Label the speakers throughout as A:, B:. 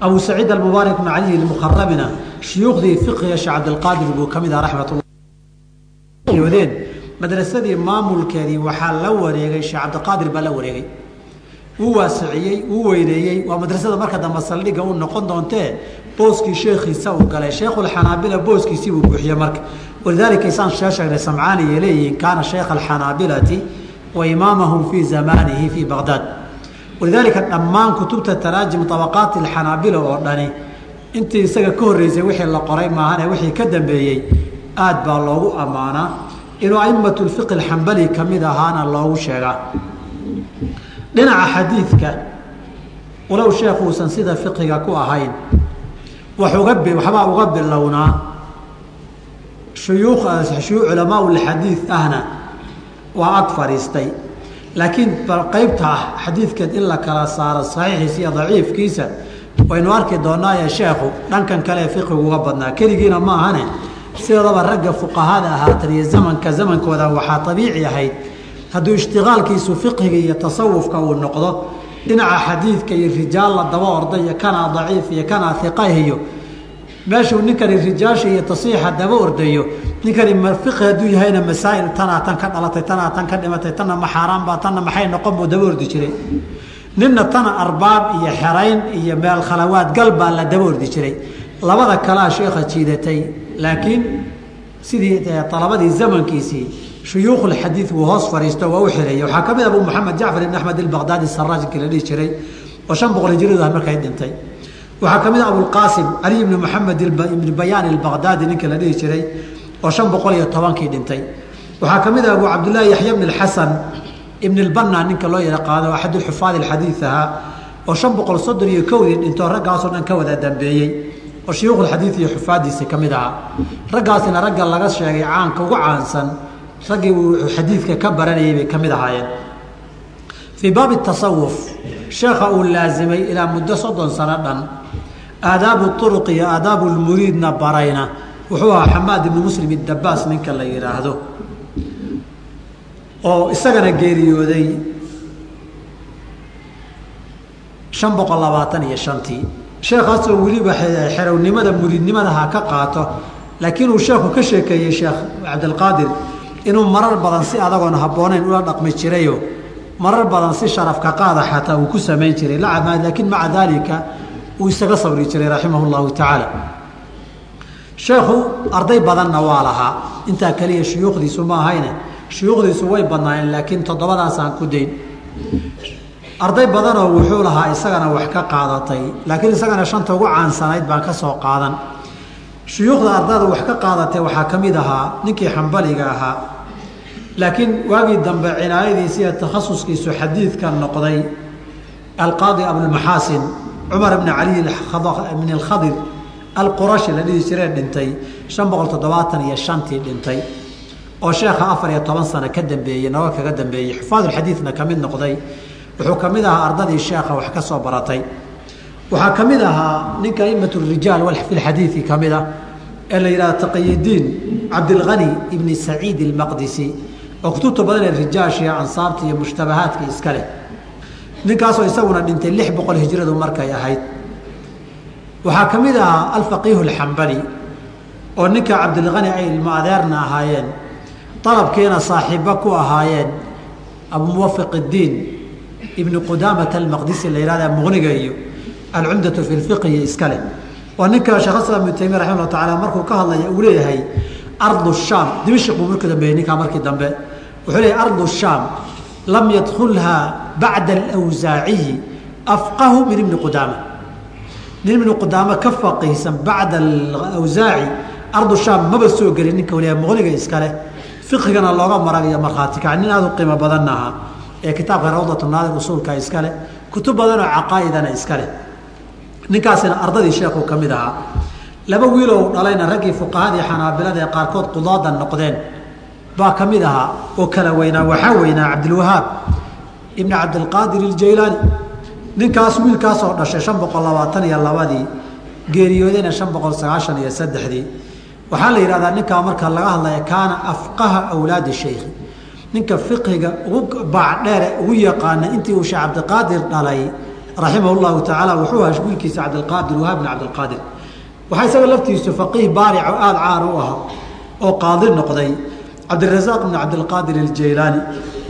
A: abu saciid almubaarak bn caliy almukharamina shuyuukhdii fiqiga sheekh cabdilqaadir buu ka mid ah raxmatulladeen madrasadii maamulkeedii waxaa la wareegay sheekh cabdiqaadir baa la wareegay wuu waasiciyey wuu weyneeyey waa madrasada marka dambe saldhigga u noqon doontee booskii sheekhiisa uu galay sheekhualxanaabila booskiisii buu buuxiyey marka walidaalika isaan shee sheegnay samcaaniyay leeyihiin kaana sheekha alxanaabilati wa imaamahum fii zamaanihi fii baqdaad walidaalika dhammaan kutubta taraajim abaqaati alxanaabila oo dhani intii isaga ka horreysay wixii la qoray maahane wixii ka dambeeyey aad baa loogu ammaanaa inuu aimatu lfiqi alxambali ka mid ahaana loogu sheegaa. Dhinaca xadiidka walow sheekh uusan sida fiqiga ku ahayn waxbaa uga bilownaa shuyuukh culamaa lxadiid ahna waa ag fadhiistay laakiin qaybta ah xadiidkan in la kala saaro saxiixiisa iyo daciifkiisa waynu arki doonaaye sheekhu dhankan kale fiqigu uga badnaa. Keligiina ma ahane sideedaba ragga fuqahada ahaatan iyo zamanka zamankooda waxaa abiici ahayd. Hadduu ishtiqaalkiisu fiqhiga iyo tasawufka uu noqdo dhinaca xadiidka iyo rijaal la daba orda iyo kanaa daciif iyo kanaa iqahiyo meeshuu ninkani rijaasha iyo tasiixa daba ordayo ninkani fiqhi hadduu yahayna masaa'il tanaa tan ka dhalatay tanaa tan ka dhimatay tanna ma xaaraanbaa tanna maxay noqon buu daba ordi jiray. Ninna tana arbaab iyo xerayn iyo meel khalawaad gal baa la daba ordi jiray. Labada kalaa sheekha jiidatay laakiin sidii alabadii zamankiisii shuyuukhulxadiid wuu hoos fadhiisto waa u xireeyey waxaa ka mid abu moxamed jacfar ibn axmed ilbaqdaadi saraajinki la dhihi jiray oo shan boqol hijradu ah markay dhintay waxaa ka mid ah abulqaasim cali ibni moxamed ibni bayaan ilbaqdaadi ninka la dhihi jiray oo shan boqol iyo tobankii dhintay. Waxaa ka mid ah abu cabdillaahi yaxya bn alxasan ibn ilbanna ninka loo yaqaano axadulxufaad alxadiid ahaa oo shan boqol soddon iyo kowdii dhintoo raggaasoo dhan ka wada dambeeyey oo shuyuukhulxadiid iyo xufaaddiisa ka mid ahaa raggaasina ragga laga sheegay caanka ugu caansan raggii uu xadiidka ka baranayay bay ka mid ahaayeen fii baabi tasawuf sheekha uu laasimay ilaa muddo soddon sano dhan aadaabu uruq iyo aadaabu lmuriidna barayna wuxuu ahaa xamaad ibnu muslim iddabaas ninka la yidhaahdo oo isagana geeriyooday shan boqol labaatan iyo shantii sheekhaasoo weliba xerownimada muriidnimada ha ka qaato laakiin uu sheekhu ka sheekeeyey sheekh cabdilqaadir inuu marar badan si adagoon habboonayn ula dhaqmi jirayo marar badan si sharafka qaada xataa uu ku samayn jiray laakiin maca daalika uu isaga sabri jiray raximah llahu tacaala. Sheekhu arday badanna waa lahaa intaa keliya shuyuukhdiisu ma ahayne. Shuyuukhdiisu way badnaayeen laakiin toddobadaasaan ku dayn arday badanoo wuxuu lahaa isagana wax ka qaadatay laakiin isagana shanta ugu caansanayd baan ka soo qaadan. Shuyuukhda ardayda wax ka qaadatay waxaa ka mid ahaa ninkii xambaliga ahaa laakiin waagii dambe cinaayadiisi iyo takhasuskiisu xadiidka noqday alqaadi abulmaxaasin cumar bni cali bn alkhadir alqurashi la dhihi jiree dhintay shan boqol toddobaatan iyo shantii dhintay oo sheekha afar iyo toban sano ka dambeeyey naga kaga dambeeyey xufaadulxadiidna ka mid noqday wuxuu ka mid ahaa ardadii sheekha wax ka soo baratay. Waxaa ka mid ahaa ninka imat rijaal fi lxadiidi ka mid ah ee la yidhahda taqiyudiin cabdilhani ibni saciid ilmaqdisi oo kutubta badan ee rijaasha iyo ansaabta iyo mushtabahaadka iska leh. Ninkaasoo isaguna dhintay lix boqol hijradu markay ahayd. Waxaa ka mid ahaa alfaqiihu alxambali oo ninka cabdilhani ay ilmo adeerna ahaayeen dalabkiina saaxiibo ku ahaayeen abumuwafiq iddiin ibni qudaamata almaqdisi la yihahda muqniga iyo alcumdatu fi lfiqhi iska leh. Waa ninka sheekh islam ibnu taymiya raximah llah tacaala markuu ka hadlaya uu leeyahay ardu shaam dimashq buu markii dambeeyey ninkaa markii dambe wuxuu leeyahay ardu shaam lam yadkulhaa bacda alawsaaciyi afqahu min ibni qudaama. Nin ibni qudaama ka faqihsan bacda alawsaaci ardu shaam maba soo gelin ninka waliya muqniga iska leh. Fiqhigana looga maragayo markhaati kac nin aad u qiimo badanna ahaa ee kitaabka rawdatu naadir usuulka iska leh. Kutub badanoo caqaa'idana iska leh. Ninkaasina ardadii sheekhu ka mid ahaa. Laba wiiloo dhalayna raggii fuqahadii xanaabilada ee qaarkood qudaada noqdeen baa ka mid ahaa oo kala weynaa waxaa weynaa cabdilwahaab ibni cabdilqaadir iljaylaani ninkaas wiilkaasoo dhashay shan boqol labaatan iyo labadii geeriyoodayna shan boqol sagaashan iyo saddexdii. Waxaa la yidhahdaa ninkaa marka laga hadlaya kaana afqaha awlaadi shaykhi ninka fiqhiga ugu baacdheere ugu yaqaana intii uu sheekh cabdiqaadir dhalay raximah llahu tacaala wuxuu ahaa wiilkiisa cabdilqaadir wahaab bin cabdilqaadir. Waxaa isaga laftiisu faqiih baaric oo aada caan u ahaa oo qaadi noqday cabdirasaaq bn cabdilqaadir aljaylaani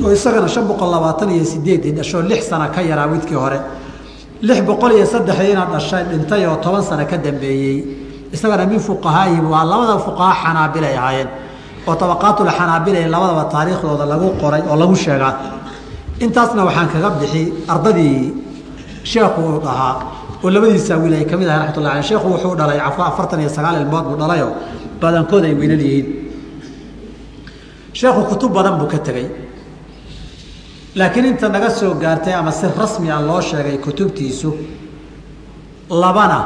A: oo isagana shan boqol labaatan iyo sideedii dhashoo lix sana ka yaraa midkii hore. Lix boqol iyo saddexdiina dhashay dhintay oo toban sano ka dambeeyey. Isagana min fuqahaaihi waa labada fuqaha xanaabilay ahaayeen oo tabaqaatul xanaabilay labadaba taariikhdooda lagu qoray oo lagu sheegaa. Intaasna waxaan kaga bixi ardadii sheekhu uu dhahaa oo labadiisa wiil ay ka mid ahay raxmatullahi aleh sheekhu wuxuu dhalay afartan iyo sagaal ilmood buu dhalayoo badankooda ay wiilal yihiin sheekhu kutub badan buu ka tegey laakiin inta naga soo gaartay ama si rasmi a loo sheegay kutubtiisu labana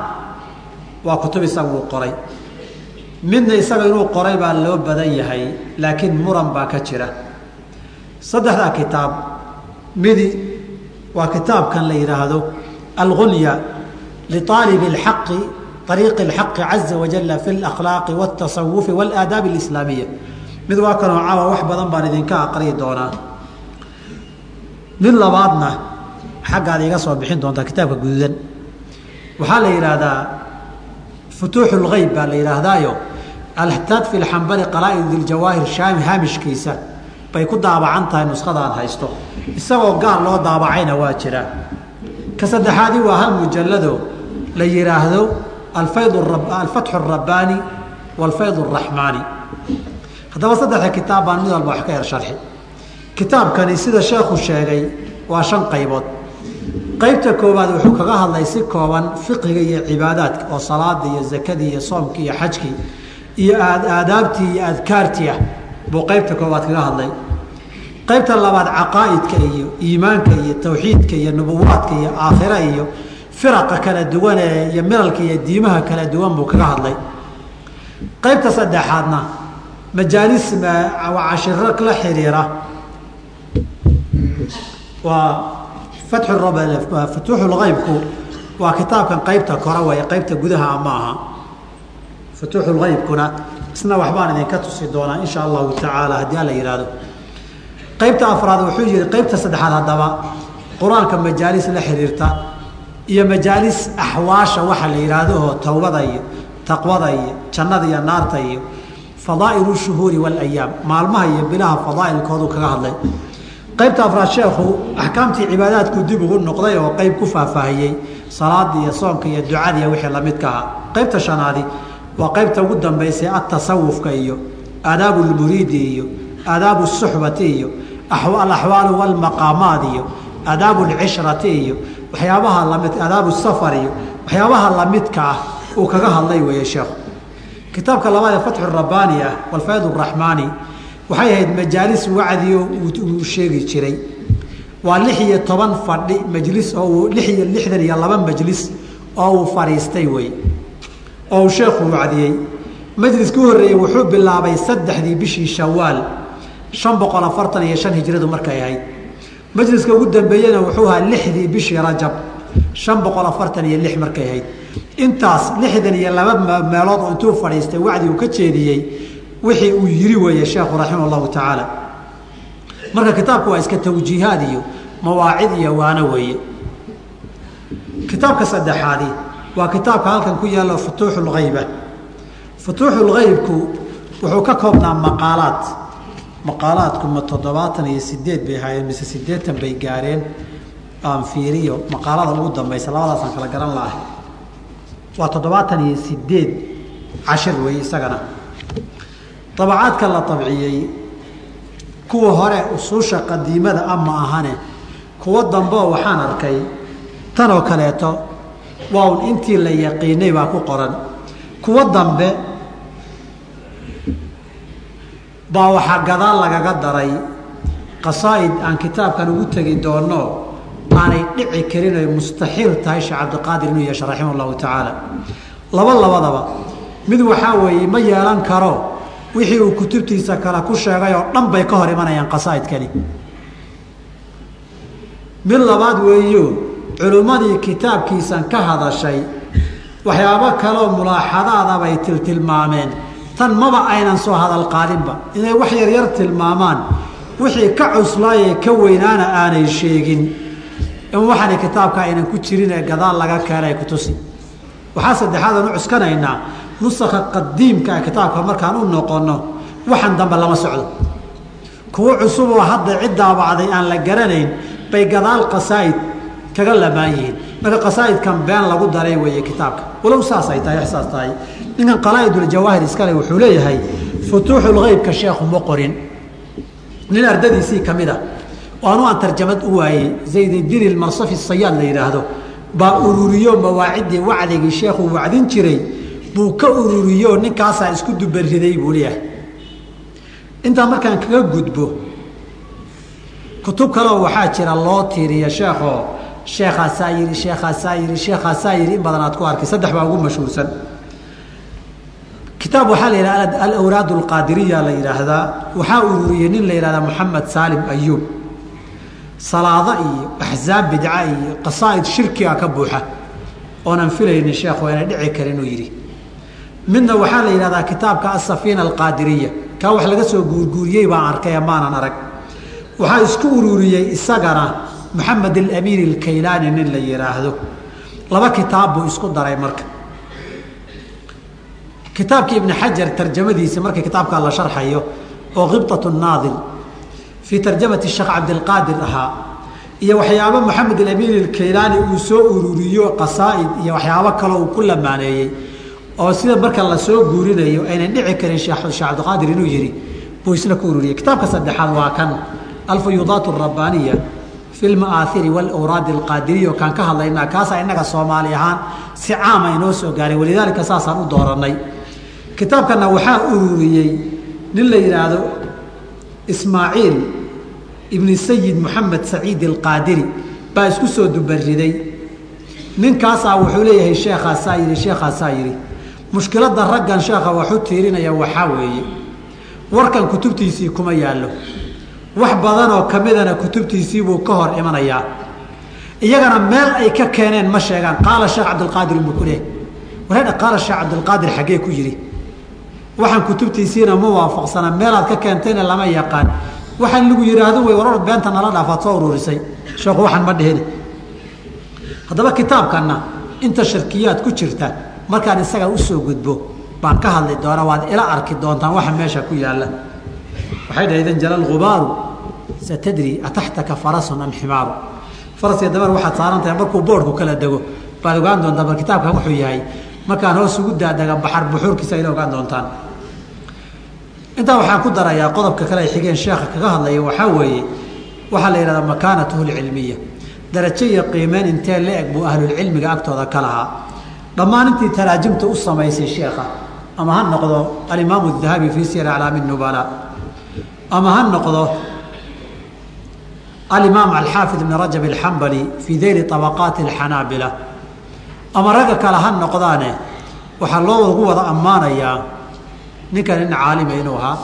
A: waa kutub isaguu qoray midna isaga inuu qoray baa loo badan yahay laakiin muran baa ka jira saddexdaa kitaab midi waa kitaabkan la yidhaahdo algunya liaalibi اlxaqi ariiqi اlxaqi caza wajala fi اlakhlaaqi wاtasawufi wاlaadaabi اlislaamiya mid waa kanoo cawa wax badan baan idinka aqriyi doonaa. Mid labaadna xaggaad iga soo bixin doontaa kitaabka guduudan. Waxaa la yidhaahdaa futuuxu lgeyb baa la yidhaahdaayo. Alxtaad fi lxambali qalaaid diljawaahir shaami haamishkiisa bay ku daabacan tahay nuskhadaan haysto. Isagoo gaar loo daabacayna waa jira. Ka saddexaadi waa hal mujallado la yidhaahdo alfayd alfatxu arabaani waalfayd araxmaani haddaba saddexda kitaab baan mid walba wax ka yar sharxi. Kitaabkani sida sheekhu sheegay waa shan qaybood. Qaybta koowaad wuxuu kaga hadlay si kooban fiqiga iyo cibaadaadka oo salaada iyo zakadii iyo soomkii iyo xajkii iyo aadaabtii iyo adkaartii ah buu qaybta koowaad kaga hadlay. Qaybta labaad caqaa'idka iyo iimaanka iyo tawxiidka iyo nubuwaadka iyo aakhira iyo firaqa kala duwan ee iyo milalka iyo diimaha kala duwan buu kaga hadlay. Qaybta saddexaadna majaalis cashiro la xiriira. Waa futuuxulgeybku waa kitaabkan qaybta kore way qaybta gudaha ma aha futuuxulgeybkuna isna waxbaan idinka tusi doonaa insha allahu tacaala haddii alla yihahdo qaybta afraad wuxuu yihi qaybta saddexaad haddaba qur'aanka majaalis la xiriirta iyo majaalis axwaasha waxa la yidhaahdo oo towbada iyo taqwada iyo jannada iyo naarta iyo fadaa'ilu shuhuuri walayaam maalmaha iyo bilaha fadaa'ilkoodu kaga hadlay. Qaybta afraad sheekhu axkaamtii cibaadaadku dib ugu noqday oo qayb ku faahfaahiyey salaada iyo soonka iyo ducadiiy wixii lamidka ahaa. Qaybta shanaadi waa qaybta ugu dambaysay atasawufka iyo aadaabu lmuriidi iyo aadaabu suxbati iyo alaxwaalu walmaqaamaat iyo aadaabu lcishrati iyo waxyaabaha la mid aadaabu safar iyo waxyaabaha lamidka ah uu kaga hadlay weeye kitaabka labaad ee fatxu rabbaani ah walfayd raxmaani waxay ahayd majaalis wacdiyo uu sheegi jiray. Waa lix iyo toban fadhi majlis oo uu lix iyo lixdan iyo laba majlis oo uu fadhiistay wey oo uu sheekhu wacdiyey. Majliska u horreeyey wuxuu bilaabay saddexdii bishii shawaal shan boqol afartan iyo shan hijradu markay ahayd. Majliska ugu dambeeyena wuxuu ahaa lixdii bishii rajab shan boqol afartan iyo lix markay ahayd intaas lixdan iyo laba meelood oo intuu fadhiistay wacdi uu ka jeediyey wixii uu yiri weeye sheekhu raximah llahu tacaala. Marka kitaabku waa iska tawjiihaad iyo mawaacid iyo waano weeye. Kitaabka saddexaadi waa kitaabka halkan ku yaalo futuuxu lgeyba futuuxu lgeybku wuxuu ka koobnaa maqaalaad. Maqaalaadku ma toddobaatan iyo sideed bay ahaayeen mise siddeetan bay gaareen. Aan fiiriyo maqaalada ugu dambaysa labadaasaan kala garan lahay waa toddobaatan iyo sideed cashir weeye isagana. Dabacaadka la tabciyey kuwa hore usuusha qadiimada ama ahane kuwo dambeo waxaan arkay tanoo kaleeto waa un intii la yaqiinay baa ku qoran. Kuwo dambe baa waxaa gadaal lagaga daray. Qasaa'id aan kitaabkan ugu tegi doonno aanay dhici karin oy mustaxiil tahay sheekh cabdiqaadir inuu yeesho raximah llahu tacaala. Laba labadaba mid waxaa weeye ma yeelan karo wixii uu kutubtiisa kale ku sheegay oo dhan bay ka hor imanayaan qasaa'idkani. Mid labaad weeyo culimmadii kitaabkiisan ka hadashay waxyaabo kaleoo mulaaxadaada bay tiltilmaameen. Tan maba aynan soo hadal qaadinba inay wax yaryar tilmaamaan wixii ka cuslaayee ka weynaana aanay sheegin in kitaabka aynan ku jirin ee gadaal laga keenay kutusi waxaa saddexaad aan u cuskanaynaa nusakha qadiimka kitaabka markaan u noqonno waxan dambe lama socdo. Kuwo cusuboo hadda cid daabacday aan la garanayn bay gadaal qasaa'id kaga lamaan yihiin. Marka qasaa'idkan been lagu daray weeye kitaabka. Walow saas ay tahay saas tahay. Ninkan qalaa'iduuljawaahir iskale wuxuu leeyahay futuuxulgeybka sheekhu ma qorin. Nin ardadiisii ka mid a oo anu aan tarjamad u waayey zaydidin ilmarsafi sayaad la yidhaahdo baa ururiyo mawaaciddii wacdigii sheekhuu wacdin jiray buu ka ururiyo ninkaasaa isku dubariday buu leeyahay. Intaa markaan kaga gudbo kutub kaleo waxaa jira loo tiiriya sheekoo sheekhaasaa yidhi sheekhaasaa yidhi sheekhaasaa yidhi in badan aad ku arkay saddex baa ugu mashhuursan. Kitaab waxaa la yidhahda alawraad alqaadiriya la yidhaahdaa waxaa ururiyey nin la yidhahdaa moxamed saalim ayuub salaado iyo axsaab bidca iyo qasaa'id shirkiga ka buuxa oonan filaynin sheekhu inay dhici karin inuu yidhi. Midna waxaa la yidhahdaa kitaabka asafiina alqaadiriya. Kaa wax laga soo guurguuriyey baan arkay maanan arag. Waxaa isku ururiyey isagana maxamed alamiin alkaylaani nin la yidhaahdo laba kitaab buu isku daray marka. Kitaabkii ibni xajar tarjamadiisa markii kitaabkaa la sharxayo oo khibطaة naadim fii tarjamati sheekh cabdilqaadir ahaa. Iyo waxyaabo maxamed alamiin alkaylaani uu soo ururiyo qasaaid iyo waxyaabo kale uu ku lamaaneeyey oo sida marka la soo guurinayo aynan dhici karin sheekh cabdiqaadir inuu yihi buu isna ku ururiyey. Kitaabka saddexaad waa kan alfuyuudaat arabbaniya fi lmaaahiri wlwraadi alqaadiriyo kaan ka hadlaynaa kaasaa innaga soomaali ahaan si caama inoo soo gaaray walidaalika saasaan u dooranay kitaabkana waxaa ururiyey nin la yidhaahdo ismaaciil ibni sayid moxamed saciid alqaadiri baa isku soo dubariday ninkaasaa wuxuu leeyahay sheekhaasaa yidhi sheekhaasaa yidhi mushkiladda raggan sheekha waxu tiirinaya waxaa weeye. Warkan kutubtiisii kuma yaallo. Wax badanoo ka midana kutubtiisii buu ka hor imanayaa. Iyagana meel ay ka keeneen ma sheegaan. Qaala sheekh cabdilqaadir buu ku leeyahy wareedha qaala sheekh cabdilqaadir xaggee ku yidhi? Waxaan kutubtiisiina ma waafaqsana meelaad ka keentayna lama yaqaan waxaan lagu yidhaahdo way warar beenta nala dhaafaad soo ururisay sheekhu waxaan ma dhihin haddaba kitaabkanna inta sharkiyaad ku jirta markaan isaga u soo gudbo baan ka hadli doona waad ila arki doontaan waxa meesha ku yaalla. Waxay dhahdeen jalal gubaaru satadri ataxtaka farasun am ximaaru? Faraska dabar waxaad saaran tahay markuu boodhku kala dego baad ogaan doontaa bal kitaabkan wuxuu yahay markaan hoos ugu daadaga baxar buxuurkiisa ayla ogaan doontaan intaa waxaan ku darayaa qodobka kale ay xigeen sheekha kaga hadlaya waxaa weeye waxaa la yidhahdaa makaanatuhu lcilmiya darajo iyo qiimeyn intee la eg buu ahlulcilmiga agtooda ka lahaa. Dhammaan intii taraajimta u samaysay sheekha ama ha noqdo alimaamu dahabi fii siyar aclaami nubala ama ha noqdo alimaam alxaafid ibn rajab alxambali fii dayri طabaqaati alxanaabila ama ragga kale ha noqdaane waxaa loo ugu wada ammaanayaa ninkan nin caalima inuu ahaa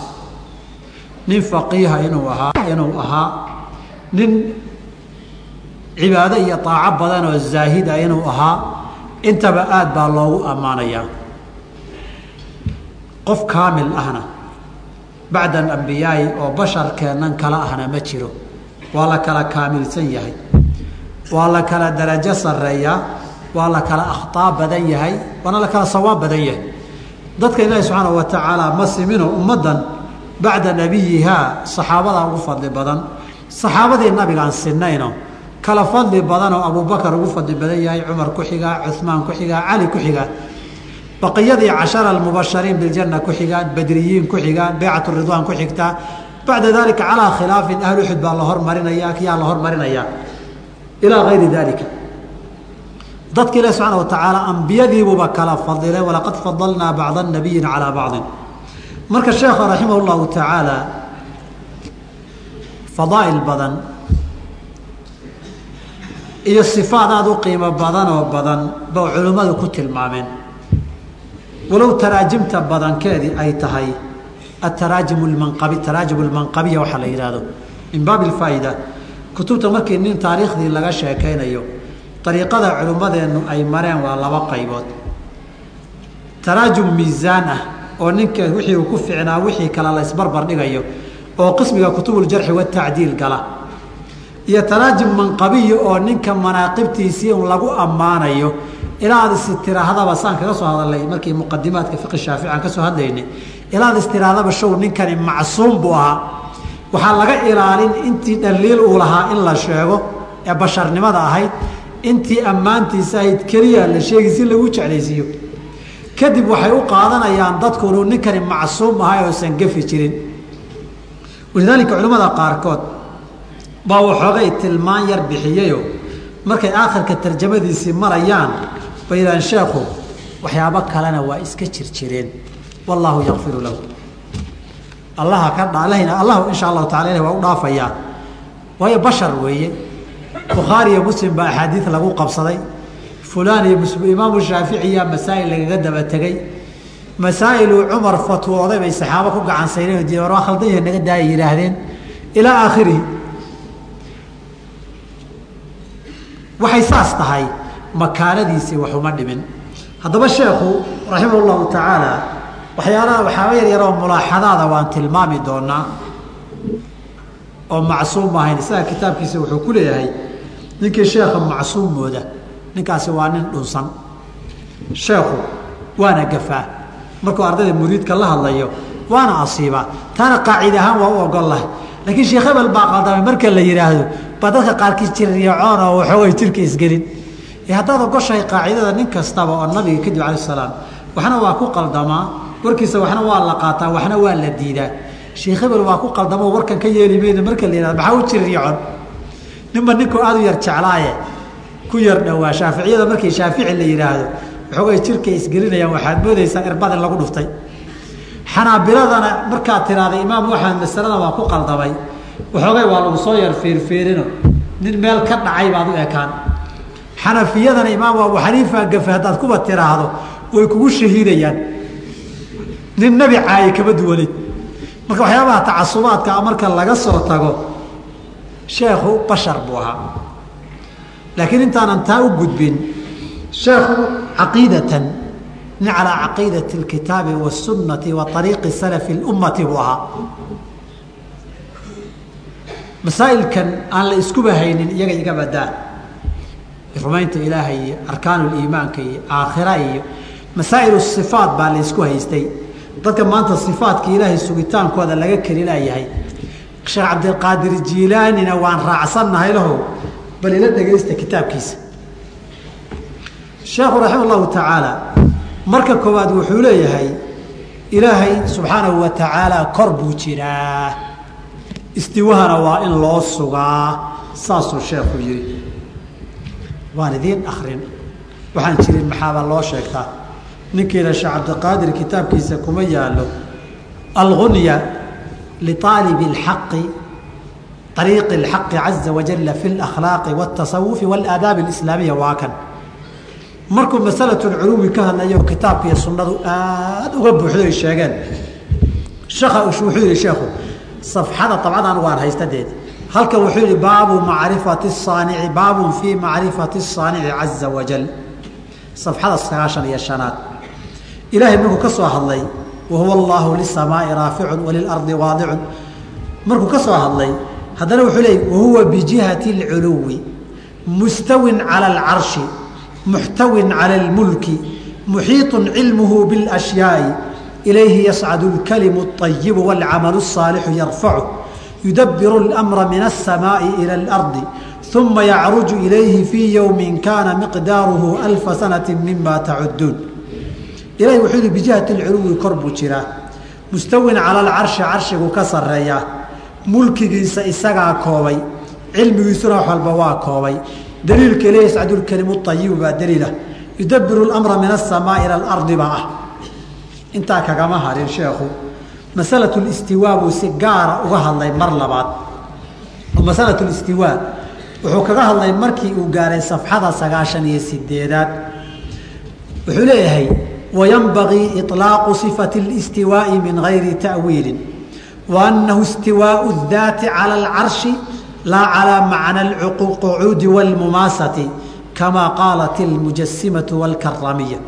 A: nin faqiiha inuu ahaa inuu ahaa nin cibaado iyo aaco badan oo zaahida inuu ahaa intaba aad baa loogu ammaanayaa. Qof kaamil ahna bacda alambiyaai oo basharkeennan kala ahna ma jiro. Waa la kala kaamilsan yahay waa la kala darajo sarreeyaa waa la kala akhtaa badan yahay waana la kala sawaab badan yahay dadka ilaahi subxaana wa tacaala ma simino ummaddan bacda nabiyihaa saxaabadaa ugu fadli badan. Saxaabadii nabigaan sinayno kala fadli badanoo abubakar ugu fadli badan yahay cumar ku xigaa cumaan ku xigaa cali ku xigaa baqiyadii cashara almubashariin biljanna ku xigaan badriyiin ku xigaan beycat ridwaan ku xigtaa bacda dalika calaa khilaafin ahlu uxud baa la hormarinaya kiyaa la hormarinaya ilaa gayri dalika dadka ilahi subxaana wa tacaala ambiyadiibuba kala fadilay walaqad fadalnaa bacda nabiyin calaa bacdin. Marka sheekha raximah llahu tacaala fadaa'il badan iyo sifaad aada u qiimo badan oo badan ba culimmadu ku tilmaameen. Walow taraajimta badankeedii ay tahay ataraajim lmanqabi taraajim lmanqabiya waxaa la yidhaahdo min baabi alfaa'ida kutubta markii nin taariikhdii laga sheekaynayo dariiqada culimmadeennu ay mareen waa laba qaybood. Taraajum miisaan ah oo ninka wixii uu ku ficnaa wixii kale la isbarbar dhigayo oo qismiga kutubuljarxi watacdiil gala. Iyo taraajim manqabiya oo ninka manaaqibtiisii un lagu ammaanayo ilaa ad istirahdaba saan kaga soo hadalnay markii muqadimaadka fiqi shaafici aan ka soo hadlaynay ilaa ad istirahdaba show ninkani macsuum buu ahaa. Waxaa laga ilaalin intii dhaliil uu lahaa in la sheego ee basharnimada ahayd intii ammaantiisa ahayd keliya la sheegi si lagu jeclaysiiyo. Kadib waxay u qaadanayaan dadku ninkani macsuum ahay oosan gafi jirin. Walidaalika culimmada qaarkood baa waxoogay tilmaan yar bixiyayo. Markay aakhirka tarjamadiisii marayaan bay yidhahaan sheekhu waxyaabo kalena waa iska jirjireen. Wallaahu yakfiru lahu. Allaha ka dhalahina allahu insha allahu tacala ilah waa u dhaafayaa. Waayo bashar weeye bukhaari iyo muslim baa axaadiid lagu qabsaday. Fulaan iyo imaamu shaaficiya masaa'il lagaga daba tegey masaa'iluu cumar fatwooday bay saxaabo ku gacan sayreen di war waa khaldan yahay naga daaya yidhaahdeen ilaa aakhirihi waxay saas tahay makaanadiisii waxuma dhimin. Haddaba sheekhu raximah llahu tacaala waxyaalaha waxyaaba yar yaroo mulaaxadaada waan tilmaami doonaa oo macsuum ahayn isaga kitaabkiisa wuxuu ku leeyahay ninkii sheekha macsuum mooda ninkaasi waa nin dhunsan. Sheekhu waana gafaa. Markuu ardayda muriidka la hadlayo waana asiibaa taana qaacid ahaan waa u ogol lahay. Laakiin sheekh hebel baa qaldamay marka la yidhaahdo baa dadka qaarkiis jirriyacoon oo waxoogay jirka isgelin. Haddaad ogoshahay qaacidada nin kastaba oo nabiga kadib cala salaam waxna waa ku qaldamaa. Warkiisa waxna waa la qaataa waxna waa la diidaa. Sheekh hebel waa ku qaldamo warkan ka yeeli mayno marka la yihahdo maxaa u jirriyacon ninba ninkuu aada u yar jeclaaye ku yar dhowaa shaaficiyada. Markii shaafici la yidhaahdo waxoogay jirkay isgelinayaan waxaad moodaysaa irbad in lagu dhuftay. Xanaabiladana markaad tiraahday imaam axmed masalada waa ku qaldamay waxoogay waa lagu soo yar fiirfiirino nin meel ka dhacay baad u ekaan. Xanafiyadana imaam abu xaniifa gafe haddaad kuba tiraahdo way kugu shahiidayaan. Nin nebi caaye kama duwaneyd marka waxyaabaha tacasubaadka marka laga soo tago sheekhu bashar buu ahaa laakiin intaanan taa u gudbin sheekhu caqiidatan nin calaa caqiidati اlkitaabi wاsunati wa ariiqi salafi اlummati buu ahaa masaa'ilkan aan la iskuba haynin iyaga iga badaa rumaynta ilaahay iyo arkaan liimaanka iyo aakhira iyo masaa'il sifaat baa la ysku haystay dadka maanta sifaatka ilaahay sugitaankooda laga keli laayahay sheekh cabdilqaadir jiilaanina waan raacsannahay laho bal ila dhegaysta kitaabkiisa. Sheekhu raxima allahu tacaala marka koowaad wuxuu leeyahay ilaahay subxaanahu wa tacaala kor buu jiraa. Istiwahana waa in loo sugaa saasuu sheekhu yidhi. Waan idiin akrin waxaan jirin maxaaba loo sheegtaa? Ninkiina sheekh cabdiqaadir kitaabkiisa kuma yaalo algunya liaalibi اlxaqi ariiqi اlxaqi caza wajala fi اlakhlaaqi wاtasawufi wاlaadaabi اlislaamiya waa kan markuu masalatulculuwi ka hadlayo kitaabka iyo sunnadu aada uga buuxdo ay sheegeen shaka wuxuu yihi sheekhu safxada dabcadan waan haystadeed halkan wuxuu yihi baabu macrifati saanici baabun fii macrifati الsaanici caza wajal safxada sagaashan iyo shanaad ilaahay markuu ka soo hadlay wahuwa allahu lisamaai raaficun walilardi waadicun markuu ka soo hadlay haddana wuxuu leeyay wahuwa bijihati اlculuwi mustawin cala alcarshi muxtawin cala اlmulki muxiiطu cilmuhu biاlashyaai ilayhi yascadu اlkalimu الطayibu wاlcamalu الصaalixu yarfacu yudabiru اlamra min الsamaaءi ilى اlardi uma yacruju ilayhi fii yowmi kaana miqdaaruhu alfa sanati mima tacuduun ilahi wuxuu yihi bijihati lculuwi kor buu jiraa. Mustawin cala alcarshi carshigu ka sarreeyaa mulkigiisa isagaa koobay cilmigiisuna wax walba waa koobay. Daliilka ileyhi yascadu lkelimu baa daliilah yudabiru lamra min asamaa ila alardi baa ah. Intaa kagama harin sheekhu. Masalatu listiwaa buu si gaara uga hadlay mar labaad. Oo masalatu wuxuu kaga hadlay markii uu gaaray safxada sagaashan iyo sideedaad wuxuu leeyahay wayanbagii iطlaaqu sifati اlistiwaaءi min gayri ta'wiili waanahu istiwaaءu اdaati calى اlcarshi laa calىa macna اlqucuudi wاlmumaasati kama qaalat اlmujasimaةu wاlkaramiya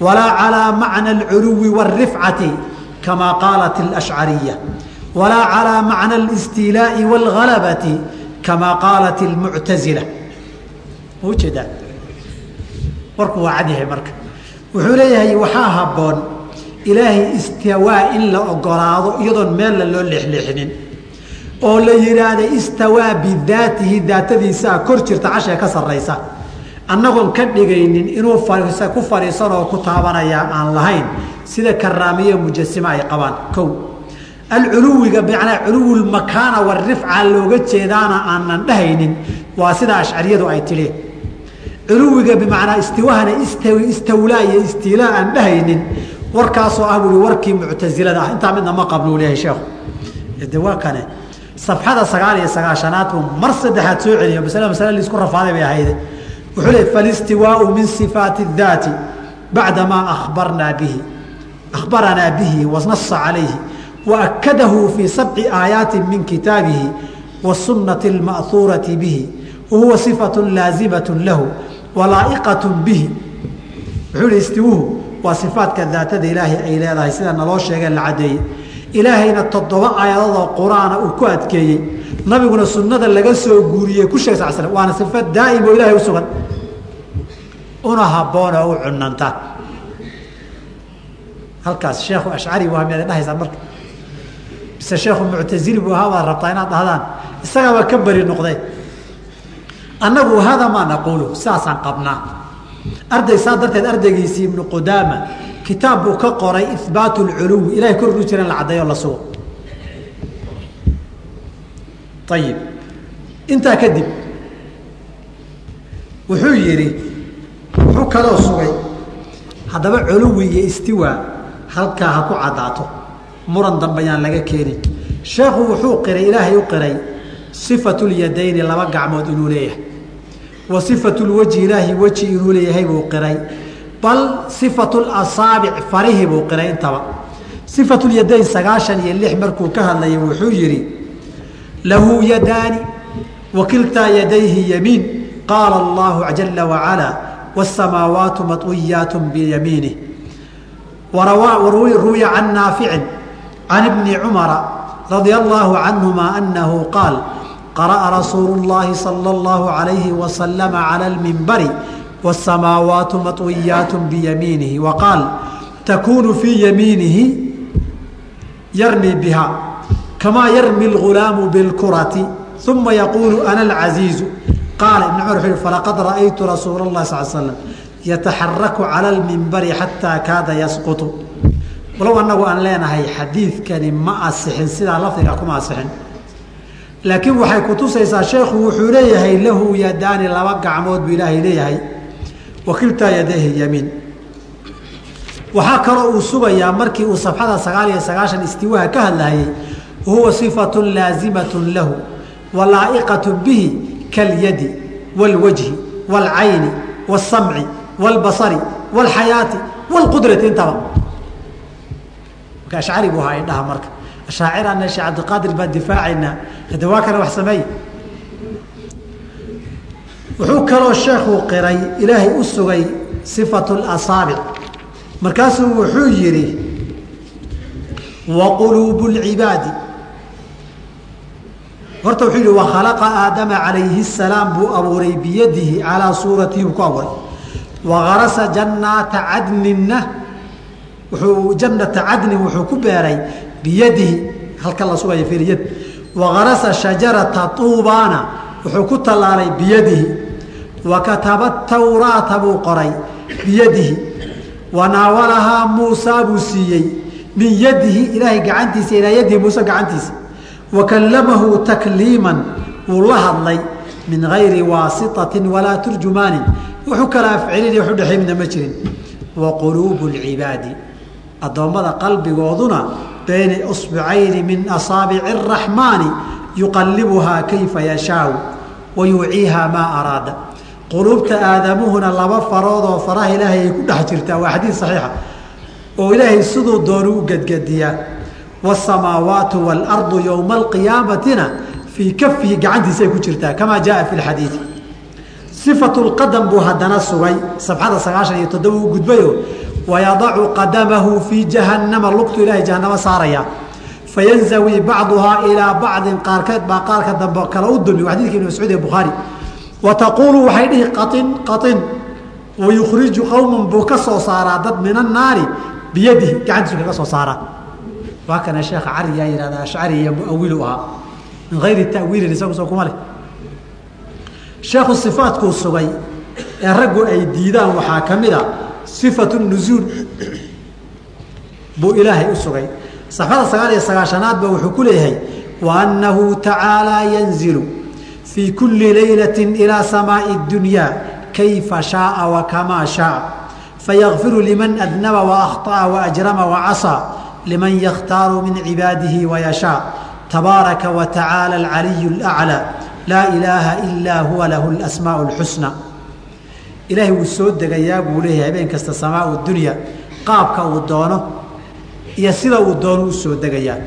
A: walaa calىa macna اlculuwi wاlrifcati kama qaalat اlashcariya walaa calىa macna اlistiilaaءi wاlgalabati kamaa qaalat ilmuctazila ma ujeedaa warku waa cadyahay marka wuxuu leeyahay waxaa habboon ilaahay istawaa in la ogolaado iyadoon meella loo leexleexinin. Oo la yidhaahda istawaa bidaatihi daatadiisaa kor jirta cashee ka sarraysa. Annagoon ka dhigaynin inuu ku fadhiisan oo ku taabanaya aan lahayn sida karaamiye mujasima ay qabaan. Kow. Alculuwiga bimacnaa culuwulmakaana warifca looga jeedaana aanan dhahaynin waa sida ashcariyadu ay tidhi culuwiga bimacnaa istiwahana istawlaa iyo istilaa aan dhahaynin warkaasoo ah buui warkii muctasilada ah. Intaa midna ma qabluu leeyahay sheekhu. De waa kane safxada sagaal iyo sagaashanaad uu mar saddexaad soo celiyo masale masale la isku rafaaday bay ahayde wuxuu leey falistiwaau min sifaati daati bacdamaa akhbarnaa bihi. Akhbaranaa bihi wanasa calayhi waakadahu fii sabci aayaati min kitaabihi wasunnati alma'huurati bihi wahuwa sifatu laasimaة lahu walaa'iqaة bihi. Wuxuu hi istiwuhu waa sifaatka daatada ilaahay ay leedahay sida naloo sheegee la caddeeyey. Ilaahayna toddoba aayadoodoo qur'aana uu ku adkeeyey nabiguna sunnada laga soo guuriyey ku sheeg sal slam waana sifa daa'im oo ilahay u sugan. Una habboon oo u cunanta halkaas sheekhu ashcari bu miyaad dhahaysaan marka? Mise sheekhu muctazili buu ahaa rabtaa inaad dhahdaan? Isagaaba ka beri noqday annagu hada maa naquulu sidaasaan qabnaa arday saa darteed ardaygiisii ibnu qudaama kitaab buu ka qoray ihbaat اlculuwi ilahay kor uu jira in la caddeeyo la sugo. Ayib intaa kadib wuxuu yidhi wuxuu kaloo sugay haddaba culuwi iyo istiwa halkaa ha ku caddaato. Muran dambe yaan laga keenin. Sheekhu wuxuu qiray ilaahay u qiray sifatu lyadayni laba gacmood inuu leeyahay. Wa sifatu lwajhi ilaahi weji inuu leeyahay buu qiray. Bal sifatu lasaabic farihii buu qiray intaba. Sifatu lyadayn sagaashan iyo lix markuu ka hadlayay wuxuu yidhi lahu yadaani wa kiltaa yadayhi yamiin. Qaala allahu jala wacalaa wاsamaawaatu maطwiyaat biyamiinih ruwiya can naaficin can ibni cumara radia allahu canhuma anahu qaal qara'a rasuulu llaahi sala allahu alayhi wasalama cala alminbari wasamaawaatu mawiyaatu biyamiinihi wa qaal takuunu fii yamiinihi yarmii biha kamaa yarmi alghulaamu bilkurati uma yaquulu ana alcaziizu qaala ibn cumar wuxuu falaqad ra'aytu rasuula llahi sal slam yataxaraku cala alminbari xataa kaada yasqutu walow annagu aan leenahay xadiidkani ma asixin sidaa lafdiga kuma asixin laakiin waxay kutusaysaa sheekhu wuxuu leeyahay lahu yadaani laba gacmood buu ilaahay leeyahay wakiltaa yadayhi yamiin waxaa kaloo uu sugayaa markii uu safxada sagaal iyo sagaashan istiwaha ka hadlayay wahuwa sifatu laazimatun lahu walaa'iqatu bihi kalyadi wاlwajhi wاlcayni wاsamci wاlbasari wاlxayaati wاlqudrati intaba marka ashcari buu ahaa indhaha marka ashaaciranna sheekh cabdiqaadir baa difaacaynaa hade waa kana wax sameey wuxuu kaloo sheekhu qiray ilaahay u sugay sifatu lasaabic markaasuu wuxuu yidhi wa quluubu lcibaadi horta wuxuu yidhi wa khalaqa aadama calayhi salaam buu abuuray biyadihi calaa suuratihi buu ku abuuray. Wa harasa jannaata cadninna wuxuu jannata cadnin wuxuu ku beeray biyadihi halkan la sugaya firyad wagarasa shajarata tuubaana wuxuu ku tallaalay biyadihi. Wa kataba tawraata buu qoray biyadihi. Wa naawalahaa muusaa buu siiyey min yadihi ilaahay gacantiisa ilaa yadihi muuse gacantiisa. Wa kallamahu takliiman wuu la hadlay min gayri waasitatin walaa turjumaanin. Wuxuu kala afcelinaya wax udhexey midna ma jirin. Wa quluubu lcibaadi addoommada qalbigooduna bayna usbicayni min asaabici araxmaani yuqallibuhaa kayfa yashaau wa yuuciihaa maa araada aadamuhuna laba faroodoo faraha ilaahay ay ku dhex jirtaa waa xadiid saxiixa oo ilaahay siduu doonu u gedgediyaa wasamaawaatu waalardu yowma alqiyaamatina fii kafihi gacantiisaay ku jirtaa kamaa jaaa fi lxadiidi sifatu lqadam buu haddana sugay safxada sagaashan iyo toddoba u gudbayo wayadacu qadamahu fii jahannama lugtu ilahay jahannamo saaraya fayanzawi bacduhaa ilaa bacdin qaarkeed baa qaarka dambe kala u dumi xadiidka ibn mascuud ee bukhaari wa taquulu waxay dhihi qain qain wayukhriju qowman buu ka soo saaraa dad min annaari biyadihi gacantiisu kaga soo saaraa waa kana sheekha cariyaa yihahda ashcari iyo muawilu ahaa min hayri tawiilin isagu soo kuma leh sheekhu sifaatkuu sugay ee raggu ay diidaan waxaa ka mid a sifatu nuzuul buu ilaahay u sugay. Saxfada sagaal iyo sagaashanaad ba wuxuu ku leeyahay wa annahu tacaalaa yanzilu fii kulli laylati ilaa samaa'i dunyaa kayfa shaaa wakamaa shaaa. Fayakfiru liman adnaba waakطa'a waajrama wacasaa liman yakhtaaru min cibaadihi wayashaa tabaaraka watacaala alcaliyu alaclaa laa ilaaha ilaa huwa lahu alasmaa'u اlxusna ilaahay wuu soo degayaa buu leeyahay habeen kasta samaau dunya qaabka uu doono iyo sida uu doono u soo degayaa.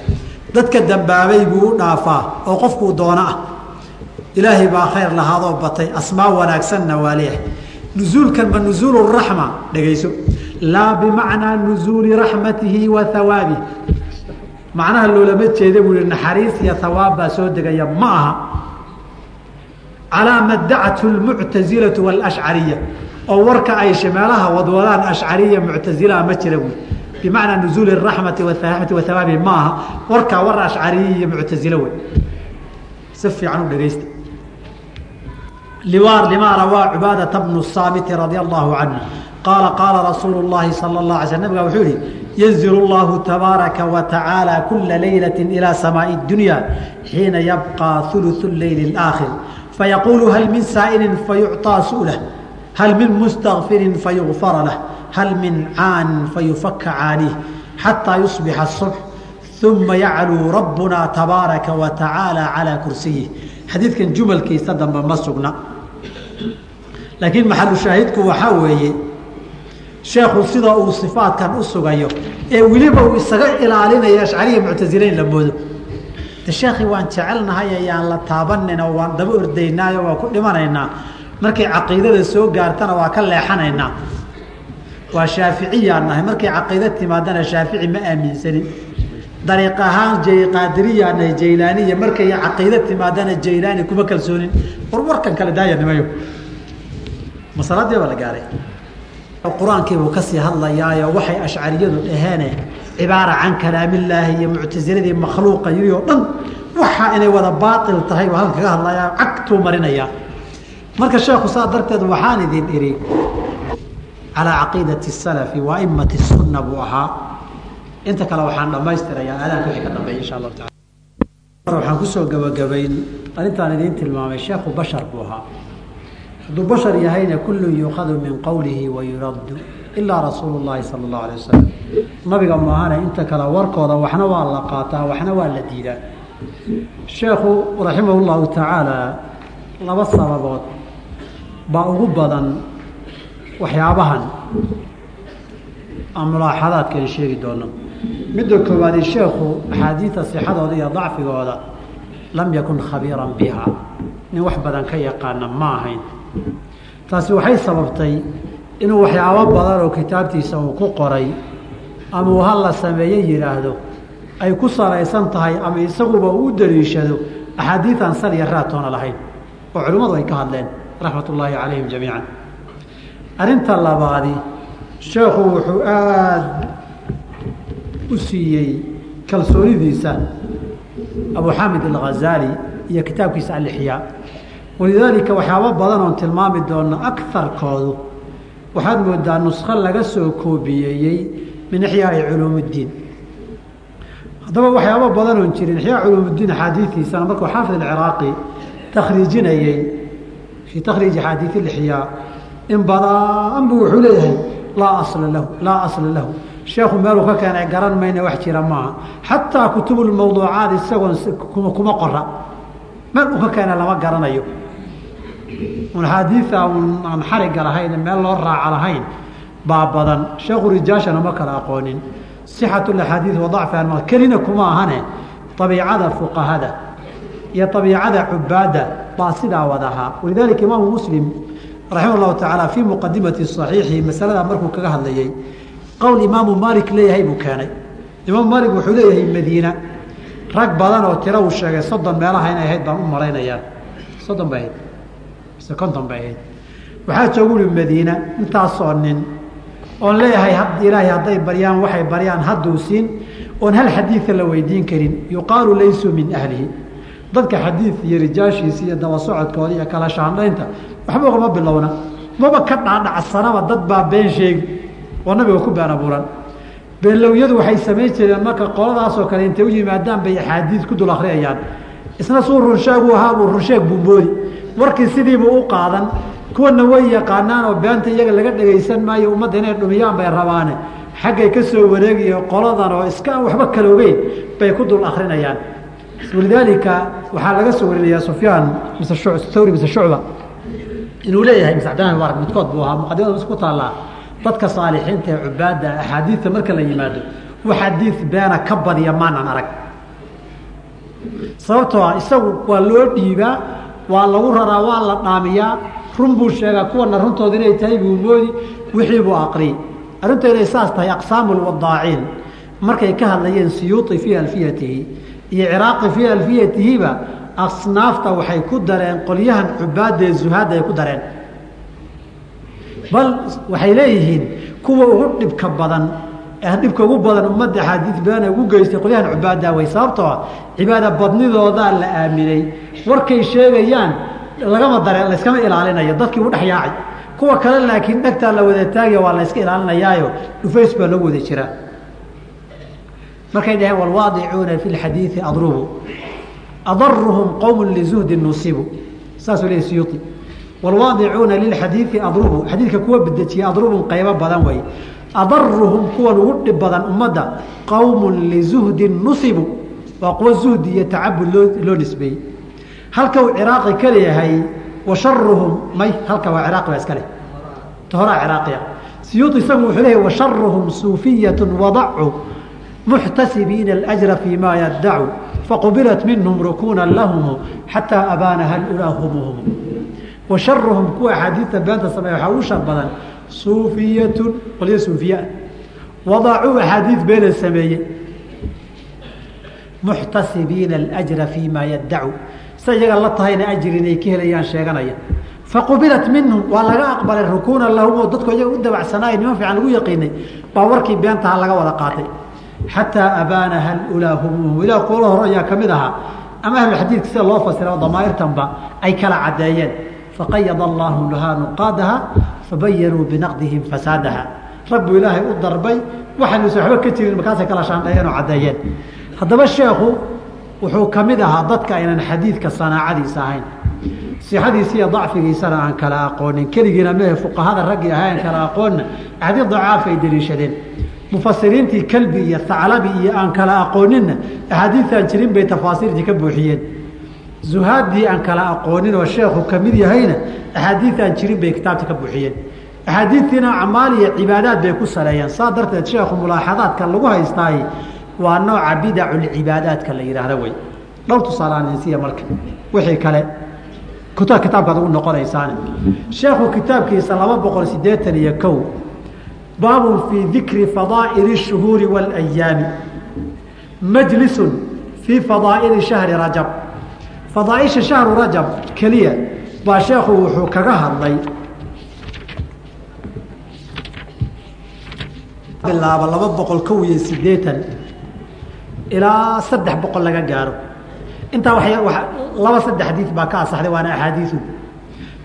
A: Dadka dambaabay buu u dhaafaa oo qofkuu doono ah. Ilaahay baa khayr lahaadoo batay asmaa wanaagsanna waa leeyahay. Nusuulkan ma nusuulu raxma dhegayso? Laa bimacnaa nusuuli raxmatihi wa hawaabih macnaha loolama jeeda buu yihi naxariis iyo hawaab baa soo degaya ma aha calaa ma dacathu lmuctasilatu waalashcariya oo warka ay shimeelaha wadwadaan ashcariya muctasilaa ma jira buui bimacnaa nuzuuli raxmati waraxmati wahawaabi ma aha warkaa war ashcariya iyo muctasilo wey si fiican u dhegaysta lima rawaa cubaadata bnu saamiti radia allahu canhu qaala qaala rasuulu llahi sala اlah alay sl nabiga wuxuu yihi yanzil اllahu tabaaraka wa tacaala kula leylati ilaa samaaءi اdunya xiina yabqى uluثu leyli اlaakhir fayaquulu hal min saa'ilin fayucطaa su'lah hal min mustakfirin fayugfara lah hal min caanin fayufaka caaniih xataa yusbixa subx uma yacluu rabbunaa tabaaraka wa tacaala calaa kursiyih xadiidkan jumalkiisa dambe ma sugna laakiin maxalushaahidku waxaa weeye sheekhu sida uu sifaadkan u sugayo ee weliba uu isaga ilaalinaya ashcariya muctasileyn la moodo sheekhi waan jecelnahay ayaan la taabanin oo waan daba ordaynaayo waa ku dhimanaynaa. Markay caqiidada soo gaartana waa ka leexanaynaa waa shaaficiyaan nahay. Markay caqiida timaadana shaafici ma aaminsanin dariiq ahaan qaadiriyaa nahay jaylaaniya markay caqiida timaadana jaylaani kuma kalsoonin. War warkan kale daayanimayo. Masaladii baa la gaaray. Qur'aankiibuu ka sii hadlayaayo waxay ashcariyadu dhaheene cibaara can kalaamillaahi iyo muctasiladii makhluuqa yiri oo dhan waxaa inay wada baail tahay halkan kaga hadlayaa cagtuu marinayaa marka sheekhu saa darteed waxaan idin idhi calaa caqiidati salafi wa aimati sunna buu ahaa. Inta kale waxaan dhammaystirayaa aadaanka wixii ka dambeeya insha allahu taala waxaan ku soo gabagabayn arrintaan idiin tilmaamay sheekhu bashar buu ahaa. Hadduu bashar yahayna kullu yuukhadu min qowlihi wa yuraddu ilaa rasuulu llaahi sala allahu alay wasalam nabiga maahane inta kale warkooda waxna waa la qaataa waxna waa la diidaa. Sheekhu raximahu llahu tacaala laba sababood baa ugu badan waxyaabahan mulaaxadaadka an sheegi doono midda koowaadi sheekhu axaadiida sixadooda iyo dacfigooda lam yakun khabiiran biha. Nin wax badan ka yaqaana ma ahayn. Taasi waxay sababtay inuu waxyaabo badan oo kitaabtiisa uu ku qoray ama uu hal la sameeye yidhaahdo ay ku salaysan tahay ama isaguba uu u daliishado axaadiidan sal iyo raatoona lahayn oo culimmadu ay ka hadleen raxmat ullaahi calayhim jamiican. Arrinta labaadi sheekhu wuxuu aada u siiyey kalsoonidiisa abu xamid alghazaali iyo kitaabkiisa alixyaa walidaalika waxyaabo badan oon tilmaami doonno akarkoodu waxaad moodaa nuskho laga soo koobiyeeyey min ixyaai culuumuddiin haddaba waxyaabo badan oon jirin ixyaa culuumuddiin axaadiidiisana markuu xaafid alciraaqi takhriijinayey fii takhriiji axaadiid ilixyaa in badan buu wuxuu leeyahay laa asla lahu laa asla lahu. Sheekhu meeluu ka keenay garan mayna wax jira maaha xataa kutubulmawduucaad isagoon kuma qora meel uu ka keenay lama garanayo un axaadiida un aan xariga lahayn meel loo raaca lahayn baa badan. Sheekhu rijaashana ma kala aqoonin. Sixatu axaadiid wa dacfiha kelina kuma ahane abiicada fuqahada iyo abiicada cubaadda baa sidaa wadahaa walidaalika imaamu muslim raximah llahu tacaala fii muqadimati صaxiixi masaladaa markuu kaga hadlayey qowl imaamu maalik leeyahay buu keenay. Imaamu maalik wuxuu leeyahay madiina. Rag badan oo tiro uu sheegay soddon meelaha inay ahayd baan u malaynayaa soddon bay ahayd mise konton bay ahayd. Waxaa joogu ui madiina intaasoo nin oon leeyahay ilaahay hadday baryaan waxay baryaan hadduu siin oon hal xadiida la weydiin karin. Yuqaalu laysuu min ahlihi. Dadka xadiid iyo rijaashiisa iyo daba socodkooda iyo kala shaandhaynta waxba ugama bilowna. Maba ka dhaadhacsanaba dad baa been sheegi oo nabiga ku been abuuran. Beenlowyadu waxay samayn jireen marka qoladaasoo kale intay u yimaadaan bay axaadiid ku dul akhriyayaan isna suu runsheegu ahaabuu runsheeg buu moodi warkii sidiibuu u qaadan kuwana way yaqaanaan oo beenta iyaga laga dhegaysan maayo ummadda inay dhumiyaan bay rabaane. Xaggay ka soo wareegiyo qoladan oo iska waxba kala ogeyn bay ku dul akrinayaan walidaalika waxaa laga soo warinayaa sufyaan mise thawri mise shucba. Inuu leeyahay mise cabdillah mubaarak midkood buu ahaa muqadimada mis ku taallaa. Dadka saalixiinta ee cubaadda axaadiidta marka la yimaado wax xadiid beena ka badiya maanan arag. Sababtoo ah isagu waa loo dhiibaa waa lagu raraa waa la dhaamiyaa. Run buu sheegaa kuwana runtooda inay tahay buu moodi wixii buu aqriyey arrintu inay saas tahay aqsaamu lwadaaciin markay ka hadlayeen siyuuطi fii alfiyatihi iyo ciraaqi fii alfiyatihiba asnaafta waxay ku dareen qolyahan cubaadee zuhaadda ay ku dareen. Bal waxay leeyihiin kuwa ugu dhibka badan dhibka ugu badan ummadda axaadiid beena ugu geystay qolyahan cubaaddaa wey sababtoo ah cibaada badnidoodaa la aaminay. Warkay sheegayaan lagama dareen layskama ilaalinayo dadkii u dhex yaacay. Kuwa kale laakiin dhegtaa la wada taagaya waa la yska ilaalinayaayo dhufays baa loogu wada jiraa markay dhaheen walwaadicuuna fi lxadiidi adrubu adaruhum qowm lizuhdi nusibu. Saasuu leey siyuui walwaadicuuna lilxadiidi adrubu xadiidka kuwa bedejiya adrubun qaybo badan wey adaruhum kuwan ugu dhib badan ummadda qowmun lizuhdin nusibu. Waa kuwa zuhdi iyo tacabud loo nisbeeyey. Halka uu ciraaqi ka leeyahay wa may halka waa ciraaqi baa iska leh. Tohoraa ciraaqiya siyuudi isagu wuxuu leeyahy wa suufiyatu wadacu muxtasibiina alajra fii ma yaddacu faqbilat minhum rukuna lahum xataa abaanaha ulahumuhum wa sharuhum kuwa axaadiidta beenta sameeya waxaa ugu shar badan suufiyatun qolyo suufiya. Wadacuu axaadiid beena sameeye muxtasibiina alajra fii ma yaddacu sa iyaga la tahayna ajri inay ka helayaan sheeganaya. Faqubilat minhum waa laga aqbalay rukuuna lahum oo dadku iyaga u dabacsanaay niman fiican lagu yaqiinay. Baa warkii beentaha laga wada qaatay. Xataa abaanaha ulahumuhum ilaah kuula hore ayaa ka mid ahaa. Ama ahlulxadiidka sida loo fasira damaa'irtanba ay kala caddeeyeen. Faqayada allahu lahaa nuqaadaha fabayanuu binaqdihim fasaadaha rag buu ilaahay u darbay waxaanuusan waxba ka jirin markaasay kala shaandheeyeen oo caddeeyeen haddaba sheekhu wuxuu ka mid ahaa dadka aynan xadiidka sanaacadiisa ahayn sixadiisa iyo dacfigiisana aan kala aqoonin keligiina mehe fuqahada raggii aan kala aqoonna axadiid dacaaf deliishadeen mufasiriintii kalbi iyo haclabi iyo aan kala aqooninna axaadiidtaan jirin bay tafaasiirtii ka buuxiyeen zuhaaddii aan kala aqoonin oo sheekhu ka mid yahayna axaadiidaan jirin bay kitaabta ka buuxiyeen axaadiidtiina acmaal iyo cibaadaad bay ku saleeyeen saa darteed sheekhu mulaaxadaadka lagu haystaay waa nooca bidaculcibaadaadka la yidhaahda wey dhowr tusaalaansiya marka wixii kale kuta kitaabkaad ugu noqonaysaane sheekhu kitaabkiisa laba boqol siddeetan iyo kow baabun fii dikri fadaa'ili الshuhuuri wاlayaami majlisun fii fadaa'ili shahri rajab fadaaisha shahru rajab keliya baa sheekhu wuxuu kaga hadlay. Bilaaba laba boqol kow iyo siddeetan ilaa saddex boqol laga gaaro. Intaa wa laba saddex xadiid baa ka asaxday waana axaadiiu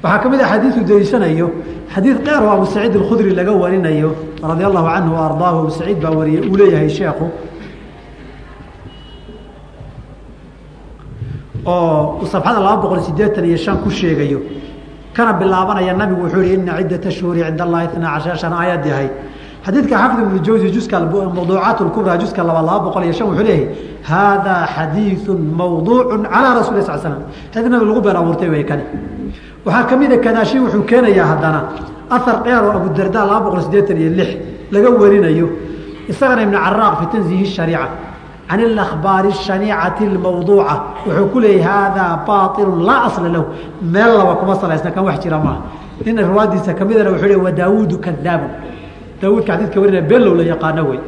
A: waxaa ka mid a xadiiu daliishanayo xadiid dheer oo abu saciid alkhudri laga warinayo radia allahu canhu wa abu saciid baa wariyey uu leeyahay sheekhu oo uu safxada laba boqol sideetan iyo shan ku sheegayo kana bilaabanaya nabigu wuxuu yihi ina ciddata shuhuri cinda allahi itnaa cashara shan aayad yahay xadiidka xafid ibnu jawsi juska mawduucaat lkubraa juska laba laba boqol iyo shan wuxuu leeyahay haadaa xadiidu mawduucu calaa rasuli sal slam xadiid nabi lagu been abuurtay way kani. Waxaa ka mida kadaashi wuxuu keenayaa haddana ahar dheer oo abudarda laba boqol sideetan iyo lix laga warinayo isagana ibn caraaq fi tanziihi shariica can اlakhbaari الshaniicati اlmawduuca wuxuu ku leeyahy haadaa baailu laa asla lahu meel laba kuma salaysna kan wax jira maaha nin riwaadiisa kamidana wuxuu le wa daawuudu kadaabu daawuudka xadiidka warinaya below la yaqaano wey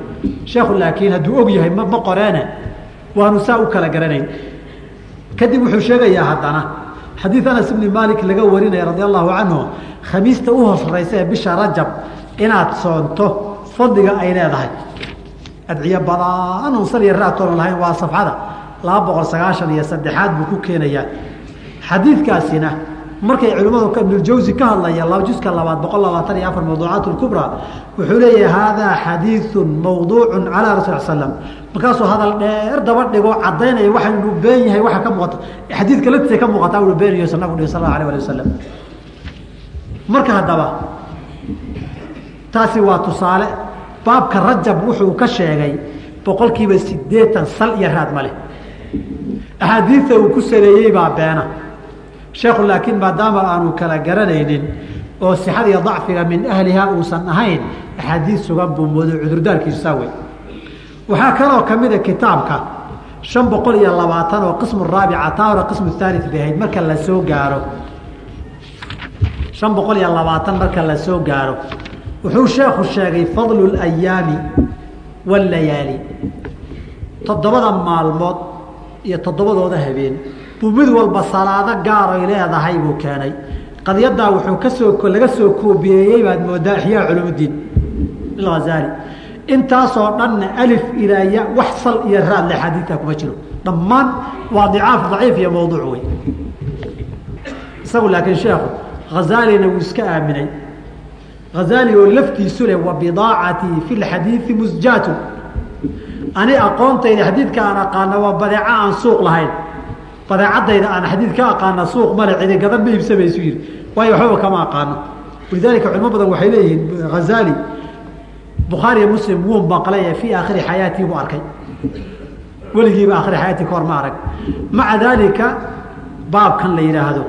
A: sheekhu laakiin hadduu og yahay ma ma qoreene waanu saa u kala garanayn kadib wuxuu sheegayaa haddana xadiid anas ibni maalik laga warinaya radi allahu canhu khamiista u horeysa ee bisha rajab inaad soonto fadliga ay leedahay adciyo badan un sal iyo raatoona lahayn waa safxada laba boqol sagaashan iyo saddexaad buu ku keenayaa. Xadiidkaasina markay culimmadu ibnuljawsi ka hadlaya juska labaad boqol labaatan iyo afar mawduucaat lkubraa wuxuu leeyahay haadaa xadiidu mawduucu calaa rasul slam markaasuu hadal dheer daba dhigo cadaynaya waxa inuu been yahay waxa ka muuqata xadiidka laftiisa ka muuqataa uu beenayo sa nabigu sal allahu alah ali wasalam marka haddaba taasi waa tusaale baabka rajab wuxuu ka sheegay boqolkiiba sideetan sal iyo raad ma leh. Axaadiidta uu ku saleeyey baa beena. Sheekhu laakiin maadaama aanu kala garanaynin oo sixada iyo dacfiga min ahliha uusan ahayn axaadiid sugan buu mooday cudurdaarkiisu saa wey waxaa kaloo ka mida kitaabka shan boqol iyo labaatan oo qismu raabica taa hore qismu thalith bay ahayd marka la soo gaaro. Shan boqol iyo labaatan marka la soo gaaro wuxuu sheekhu sheegay fadlu اlayaami wاlayaali toddobada maalmood iyo toddobadooda habeen. Buu mid walba salaado gaaroy leedahay buu keenay. Qadiyaddaa wuxuu ka soo laga soo koobiyeeyey baad moodaa axyaa culumudiin ilghazali intaasoo dhanna alif ilaa ya wax sal iyo raad le xadiidta kuma jiro. Dhammaan waa dicaaf daciif iyo mawduuc wey isagu laakiin sheekhu hazaalina wuu iska aaminay hazali oo laftiisu leh wa bidaacatii fi lxadiidi musjaatu. Ani aqoontayda xadiidka aan aqaana waa badeeco aan suuq lahayn. Badeecadayda aan xadiid ka aqaana suuq male cidi gadan ma iibsamaysu yihi waayo waxbaba kama aqaano. Walidaalika culimo badan waxay leeyihiin hazali bukhaariyo muslim wuu maqlay fii aakhiri xayaatii buu arkay. Weligiiba aakhiri xayaatii kahor ma arag. Maca daalika baabkan la yidhaahdo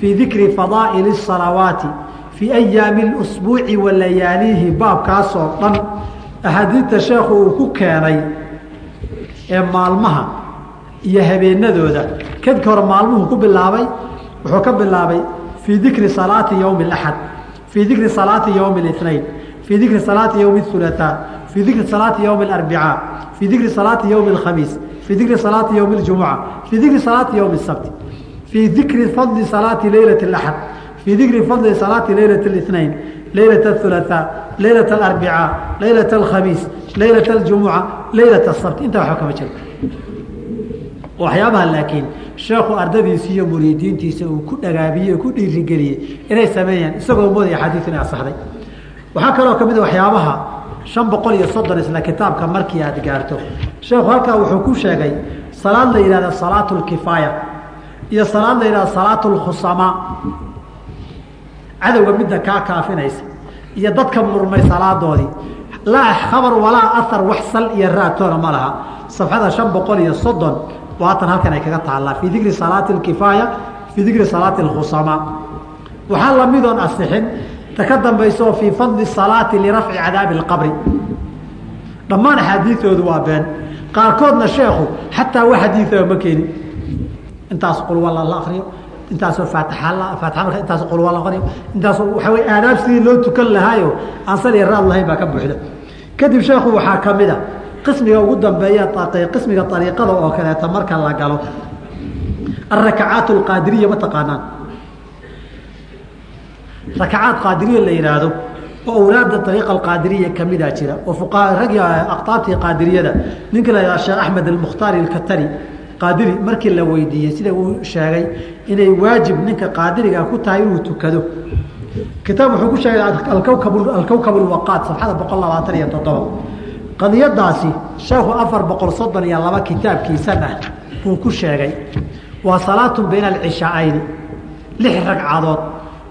A: fii dikri fadaa'ili الsalawaati fii ayaami اsbuuci wa layaalihi baabkaasoo dhan axaadiidta sheekhu uu ku keenay ee maalmaha iyo habeenadooda kadka hore maalmuhu ku bilaabay wuxuu ka bilaabay fii dikri salaati ywmi اaxad fii dikri salaati ywmi ااثnain fii dikri salaati ywmi الثulaثaa fii dikri salaati ywmi اarbicaa fii dikri salaati ywmi اkhamiis fii dikri salaati ywmi اjumuca fii dikri salaati ywmi الsabti fii dikri fadli salaati leylaة اaxad fii dikri fadli salaati leylaة ااثnain leylaة الثulaثaa leylaة اarbicaa leylaة اkhamiis leylaة اjumuca leylaة الsabti intaa waba kama jiro waxyaabaha laakiin sheekhu ardadiisi iyo muriidiintiisa uu ku dhagaabiyey ku dhiirigeliyey inay sameeyaan isagoo moodaya xadiid inay asaxday waxaa kaloo ka mid a waxyaabaha shan boqol iyo soddon isla kitaabka markii aad gaarto sheekhu halkaa wuxuu ku sheegay salaad la yihahda salaatu lkifaaya iyo salaad la yihahda salaatu lkhusamaa cadowga midda kaa kaafinaysa iyo dadka murmay salaadoodii laa khabar walaa ahar wax sal iyo raatoona ma laha safxada shan boqol iyo soddon waatan halkan ay kaga taallaa fii dikri salaati اkifaaya fii dikri salaati اkhusamaa waxaa lamidoon asixin ta ka dambayso fii fadli salaati lirafci cadaabi اqabri dhammaan axaadiioodu waa been qaarkoodna sheekhu xataa wax xadiiaba ma keenin intaas qulwala la akriyo intaasoo faatiaa faatixa marka intaas qulwa la aqriyo intaas waxaa wey aadaab sidii loo tukan lahaayo aan sal iyo raad lahayn baa ka buuxda. Kadib sheekhu waxaa ka mid a qismiga ugu dambeeya qismiga ariiqada oo kaleeta marka la galo arakacaat alqaadiriya ma taqaanaan. Rakacaat qaadiriya la yihaahdo oo awlaada ariiqa alqaadiriya kamidaa jira oo fuqaha ragii aqtaabtii qaadiriyada ninka la yihahdo sheekh axmed almukhtaari alkatari qaadiri markii la weydiiyey sida uu sheegay inay waajib ninka qaadiriga ku tahay inuu tukado. Kitaab wuxuu ku sheegay alkawkab alwaqaad safxada boqol labaatan iyo toddoba. Qadiyadaasi sheekhu afar boqol soddon iyo laba kitaabkiisan ah buu ku sheegay waa salaatun bayna alcishaa'ayni lix ragcadood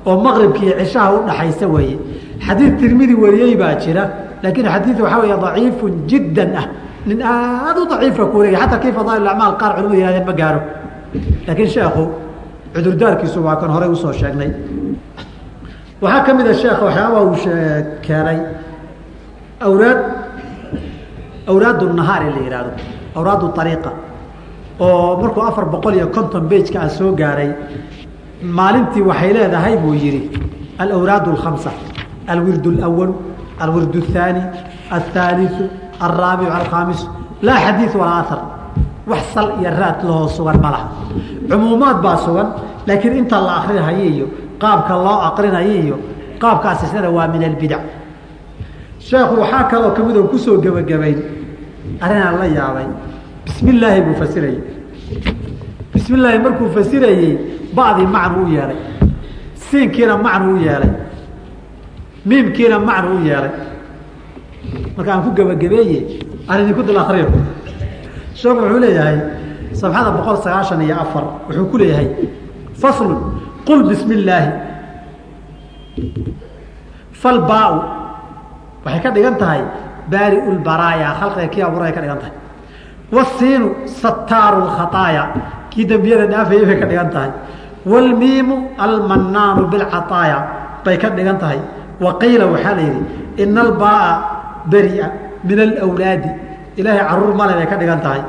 A: oo maqribka cishaha u dhaxaysa weeye. Xadiid tirmidi wariyey baa jira laakiin xadiid waxaa weeye daciifun jiddan ah nin aada u daciifa ku wareegay xataa kii fadaa'il acmaal qaar culimadu yihahdeen ma gaaro laakiin sheekhu cudurdaarkiisu waa kan horey usoo sheegnay waxaa ka mid a sheekha waxyaabaa uu keenay awlaad awlaad nahaar ee la yihahdo awraad ariiqa oo markuu afar boqol iyo konton bejka aan soo gaaray maalintii waxay leedahay buu yihi alawraad اkhamsa alwird اlأwalu alwird الثaani الثaaliثu alraabicu alkhaamisu laa xadiid walaa aar wax sal iyo raad lahoo sugan ma laha cumuumaad baa sugan laakiin inta la akrinahayo iyo qaabka loo akrinayo iyo qaabka asisnana waa min albidac sheekhu waxaa kaloo ka mid oo ku soo gebagabayn arrinaan la yaabay bismi illaahi buu fasirayey bismi illaahi markuu fasirayey bacdii macnu u yeelay siinkiina macnu u yeelay miimkiina macnu u yeelay marka aan ku gebagabeeye aan idinku dul akriyo sheekhu wuxuu leeyahay sabxada boqol sagaashan iyo afar. Wuxuu ku leeyahay faslun qul bismi illaahi falbaa waxay ka dhigan tahay baari lbaraaya khalqiga kii abuuray ka dhigan tahay. Wasiinu sataaru lkhaaaya kii dembiyada dhaafayay bay ka dhigan tahay. Wlmiimu almanaanu bilcaaaya bay ka dhigan tahay. Wa qiila waxaa la yidhi ina albaaa beria min alwlaadi ilaahay carruur male bay ka dhigan tahay.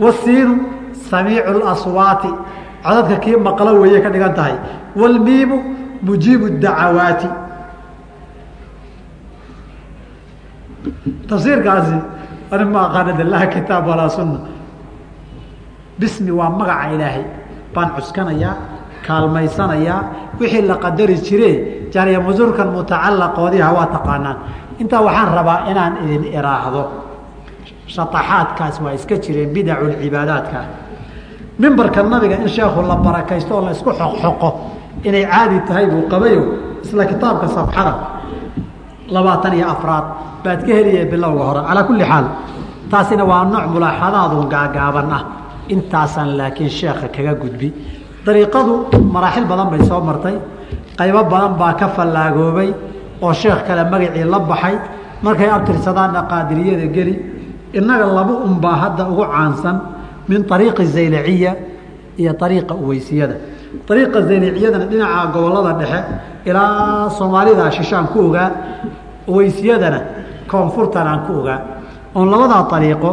A: Wasiinu samiicu laswaati codadka kii maqlo weeye ka dhigan tahay. Wlmiimu mujiibu dacawaati tafsiirkaasi ani ma aqaana de kitaab walaa sunna. Bismi waa magaca ilaahay. Baan cuskanayaa kaalmaysanayaa wixii la qadari jire jaariya musurkan mutacalaqoodiha waa taqaanaan intaa waxaan rabaa inaan idin iraahdo. Shataxaadkaas waa iska jireen bidacu cibaadaadka. Mimbarka nabiga in sheekhu la barakaysto oo la isku xoqxoqo inay caadi tahay buu qabayo isla kitaabka safxada. Labaatan iyo afraad baad ka heliya bilowga hore. Calaa kulli xaal taasina waa nooc mulaaxadaadun gaagaaban ah. Intaasaan laakiin sheekha kaga gudbi. Dariiqadu maraaxil badan bay soo martay. Qaybo badan baa ka fallaagoobay oo sheekh kale magacii la baxay markay abtirsadaanna qaadiriyada geli innaga laba unbaa hadda ugu caansan min ariiqi zayliciya iyo ariiqa uweysiyada ariiqa zayliciyadana dhinaca gobollada dhexe ilaa soomaalida shishaan ku ogaa uweysiyadana koonfurtan aan ku ogaa. Oon labadaa ariiqo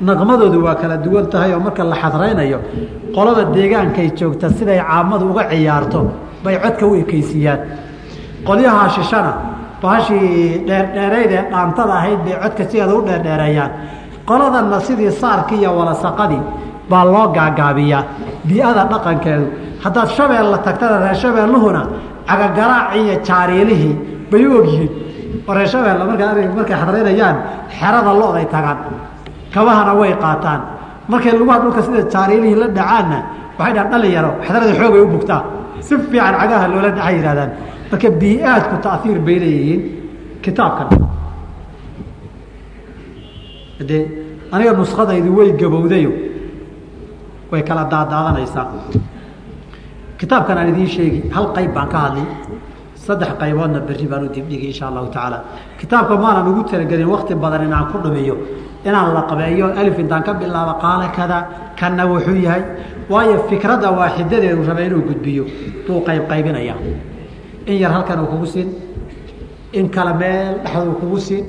A: naqmadoodu waa kala duwan tahay oo marka la xadraynayo qolada deegaankay joogta siday caamadu uga ciyaarto bay codka u ekeysiiyaan qolyaha shishana bahashii dheerdheerayd ee dhaantada ahayd bay codka sideeda u dheerdheereeyaan qoladanna sidii saarkii iyo walasaqadii baa loo gaagaabiyaa. Bi-ada dhaqankeedu haddaad shabeella tagtada reer shabeelluhuna cagagaraaci iyo jaariilihii bay u ogyihiin. Oo reer shabeella markaa markay xadraynayaan xerada lo-day tagaan kabahana way qaataan. Markay lugaha dhulka sida jaariilihii la dhacaanna waxay dhahan dhalinyaro xadrada xoogay u bugtaa. Si fiican cagaha loola dhaca yihahdaan marka bii-aadku taiir bay leeyihiin kitaabkan. De aniga nuskadaydu way gabowdayo way kala daadaadanaysaa kitaabkan aan idiin sheegi hal qayb baan ka hadli saddex qayboodna berri baan u dibdhigi insha allahu tacaala. Kitaabka maanan ugu talagelin wakti badan inaan ku dhumiyo inaan la qabeeyo alif intaan ka bilaabo qaala kada kanna wuxuu yahay. Waayo fikradda waaxidadeedu raba inuu gudbiyo buu qayb qaybinaya in yar halkan uu kugu siin in kale meel dhexduu kugu siin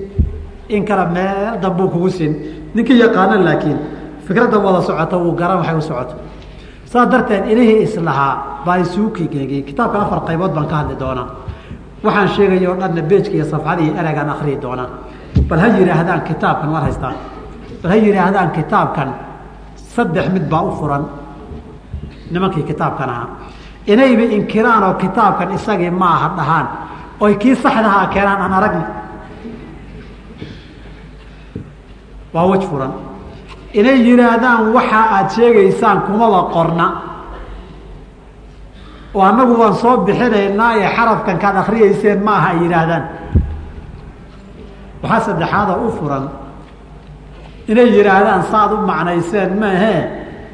A: in kale meel dambuu kugu siin. Ninkii yaqaano laakiin fikradda wada socota wuu garan waxay u socoto. Saas darteed ilihii islahaa baa isuukii geegiyey kitaabka afar qaybood baan ka hadli doonaa. Waxaan sheegaya o dhanna beejka iyo safxadii eragaan akriyi doonaa. Bal ha yidhaahdaan kitaabkan war haystaan bal ha yidhaahdaan kitaabkan saddex mid baa u furan nimankii kitaabkan ahaa inayba inkiraan oo kitaabkan isagii ma aha dhahaan. Oy kii saxdahaa keenaan aan aragni waa wej furan. Inay yidhaahdaan waxa aada sheegaysaan kumaba qorna. Oo annagu waan soo bixinaynaa ee xarafkan kaad akriyeyseen ma aha ay yidhaahdaan. Waxaa saddexaada u furan. Inay yidhaahdaan saaad u macnayseen maahee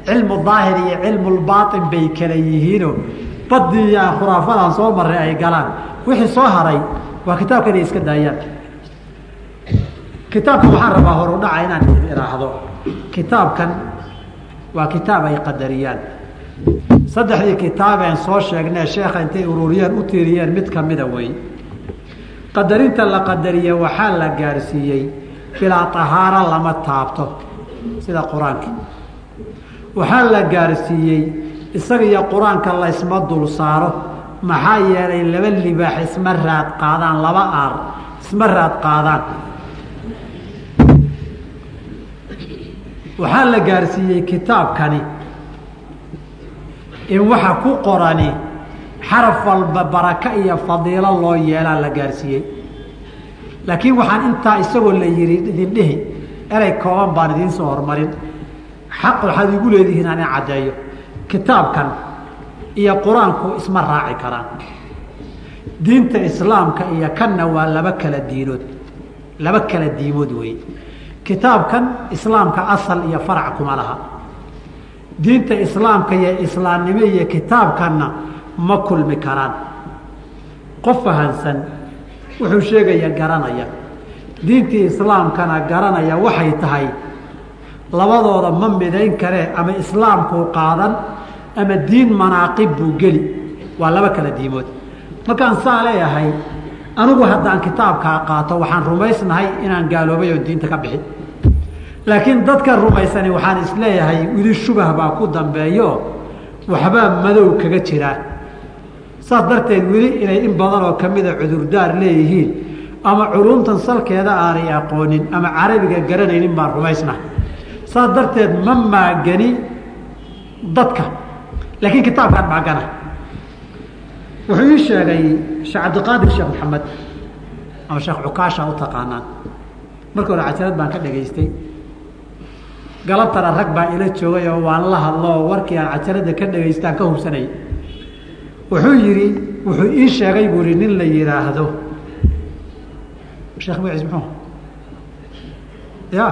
A: cilmu daahir iyo cilmulbaain bay kala yihiino badii iyo khuraafadan soo maray ay galaan. Wixii soo haray waa kitaabka inay iska daayaan. Kitaabkan waxaan rabaa horu dhaca inaan idin iraahdo kitaabkan waa kitaab ay qadariyaan. Saddexdii kitaabeen soo sheegnee sheekha intay ururiyeen u tiiriyeen mid kamida wey qadarinta la qadariye waxaa la gaarsiiyey bilaa tahaaro lama taabto. Sida qur'aanka. Waxaa la gaarsiiyey isaga iyo qur'aanka laysma dul saaro maxaa yeelay laba libaax isma raad qaadaan laba aar isma raad qaadaan. Waxaa la gaarsiiyey kitaabkani in waxa ku qorani xaraf walba baraka iyo fadiilo loo yeelaa la gaarsiiyey. Laakiin waxaan intaa isagoo la yihi idin dhihi erey kooban baan idiin soo hormarin. Xaq waxaad igu leedihiin aan in caddeeyo kitaabkan iyo qur'aanku isma raaci karaan. Diinta islaamka iyo kanna waa laba kala diinood laba kala diimood weeye kitaabkan islaamka asal iyo farac kuma laha. Diinta islaamka iyo islaamnimo iyo kitaabkanna ma kulmi karaan. Qof fahansan wuxuu sheegaya garanaya. Diintii islaamkana garanaya waxay tahay labadooda ma midayn karee ama islaamkuu qaadan ama diin manaaqib buu geli. Waa laba kala diimood. Markaan saa leeyahay anigu haddaan kitaabkaa qaato waxaan rumaysnahay inaan gaaloobay oo diinta ka bixin laakiin dadka rumaysani waxaan is leeyahay wili shubah baa ku dambeeyo waxbaa madow kaga jiraa saas darteed weli inay in badan oo kamida cudurdaar leeyihiin ama culumtan salkeeda aanay aqoonin ama carabiga garanaynin baan rumaysnahay saas darteed ma maagani dadka laakiin kitaabkaan maagana wuxuu ii sheegay sheekh cabdiqaadir sheekh maxamed ama sheekh cukaasha u taqaanaan. Marka hore cajalad baan ka dhegaystay. Galabtana rag baa ila joogay oo waan la hadlo oo warkii aan cajalada ka dhegaystaan ka hubsanayay wuxuu yidhi wuxuu ii sheegay buu ihi nin la yidhaahdo sheekh magaciis muxuu ya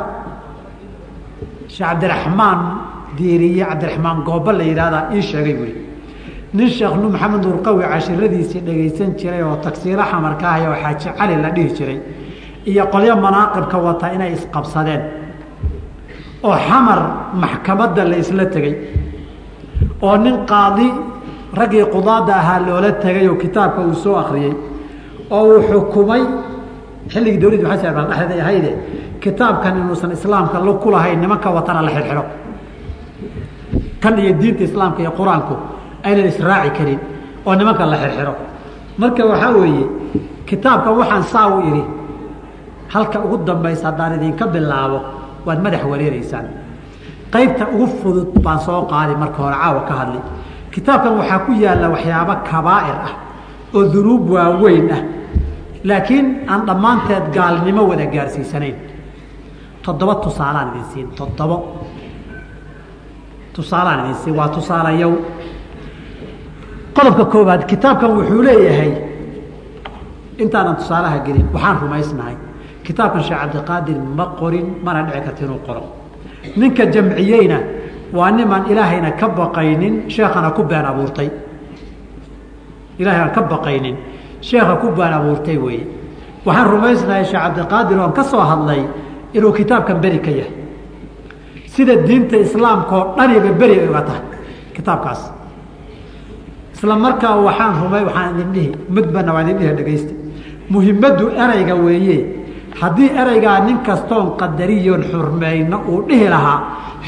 A: sheekh cabdiraxmaan diiriye cabdiraxmaan gooba la yidhahdaa ii sheegay buu ihi nin sheekh nu maxamed nuurqawi cashiradiisii dhegaysan jiray oo tagsiilo xamarka ahy oo xaaji cali la dhihi jiray iyo qolyo manaaqibka wata inay isqabsadeen oo xamar maxkamadda la isla tegey oo nin qaadi raggii qudaada ahaa loola tegay oo kitaabka uu soo akriyey oo uu xukumay xilligii dhexdeed ay ahayde kitaabkan inuusan islaamka lo ku lahayn nimanka watana la xirxiro kan iyo diinta islaamka iyo qur'aanku aynan israaci karin oo nimanka la xirxiro marka waxaa weeye kitaabkan waxaan saa u idhi halka ugu dambaysa haddaan idinka bilaabo waad madax wareereysaan qaybta ugu fudud baan soo qaadi marka hore caawa ka hadli. Kitaabkan waxaa ku yaalla waxyaabo kabaa'ir ah oo dunuub waaweyn ah laakiin aan dhammaanteed gaalnimo wada gaarsiisanayn toddoba tusaalaan idin siin toddobo. Tusaalaan idin siin waa tusaalayow qodobka koobaad kitaabkan wuxuu leeyahay intaanan tusaalaha gelin waxaan rumaysnahay. Kitaabkan sheekh cabdiqaadir ma qorin mana dhici karta inuu qoro. Ninka jamciyeyna waa nimaan ilaahayna ka baqaynin sheekhana ku been abuurtay. Ilahay aan ka baqaynin sheekha ku been abuurtay weeye. Waxaan rumaysnahay sheekh cabdiqaadir oon ka soo hadlay inuu kitaabkan beri ka yahay. Sida diinta islaamka oo dhaniba beri ay uga tahay kitaabkaas. Isla markaa waxaan rumay waxaan idin dhihi mudbana waa idin dhihi dhegaysta muhimaddu erayga weeye. Haddii ereygaa nin kastoon qadariyoon xurmayno uu dhihi lahaa